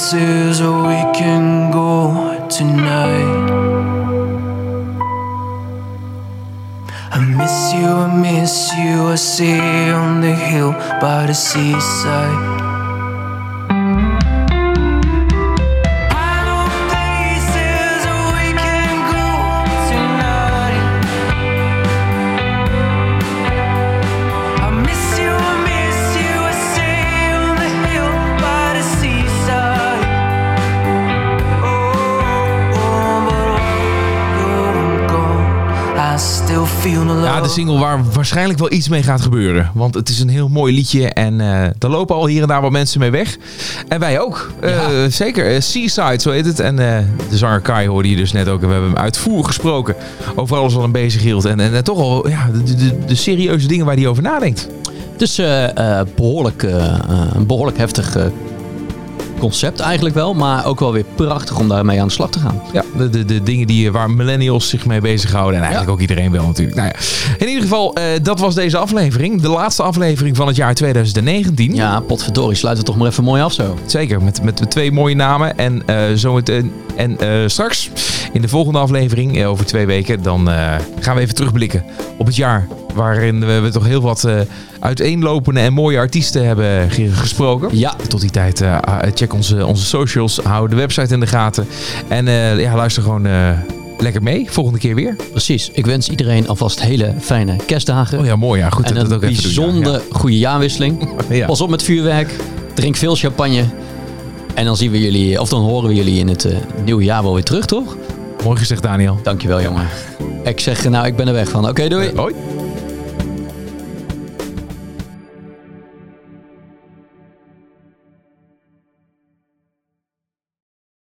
Places we can go tonight. I miss you, I miss you. I sit on the hill by the seaside. Single waar waarschijnlijk wel iets mee gaat gebeuren. Want het is een heel mooi liedje en eh daar lopen al hier en daar wat mensen mee weg. En wij ook. Eh, Zeker. Eh, Seaside, zo heet het. En eh, de zanger Kai hoorde je dus net ook. En we hebben hem uitvoerig gesproken over alles wat hem bezig hield. En, en, en toch al ja, de, de, de serieuze dingen waar hij over nadenkt. Dus eh, eh, behoorlijk, eh, eh, een behoorlijk heftig eh, concept eigenlijk wel. Maar ook wel weer prachtig om daarmee aan de slag te gaan. Ja, de, de, de dingen die, waar millennials zich mee bezighouden. En eigenlijk ook iedereen wel natuurlijk. Nou ja, in ieder geval, eh, dat was deze aflevering. De laatste aflevering van het jaar 2019. Ja, potverdorie, sluiten we toch maar even mooi af zo. Zeker, met, met twee mooie namen. En, eh zometeen, en eh, straks, in de volgende aflevering, eh, over twee weken, dan eh, gaan we even terugblikken op het jaar. Waarin we, we toch heel wat eh, uiteenlopende en mooie artiesten hebben ge- gesproken. Ja. Tot die tijd, eh, ah, check onze, onze socials, hou de website in de gaten. En eh, ja, luister gewoon eh, lekker mee. Volgende keer weer. Precies. Ik wens iedereen alvast hele fijne kerstdagen. Oh ja, mooi. Ja, goed en dat een dat ook even doen, ja. bijzonder goede jaarwisseling. Ja. Ja. Pas op met vuurwerk. Drink veel champagne. En dan zien we jullie, of dan horen we jullie in het nieuwe jaar wel weer terug, toch? Mooi gezegd, Daniel. Dankjewel, jongen. Ik zeg, nou, ik ben er weg van. Oké, doei. Hoi.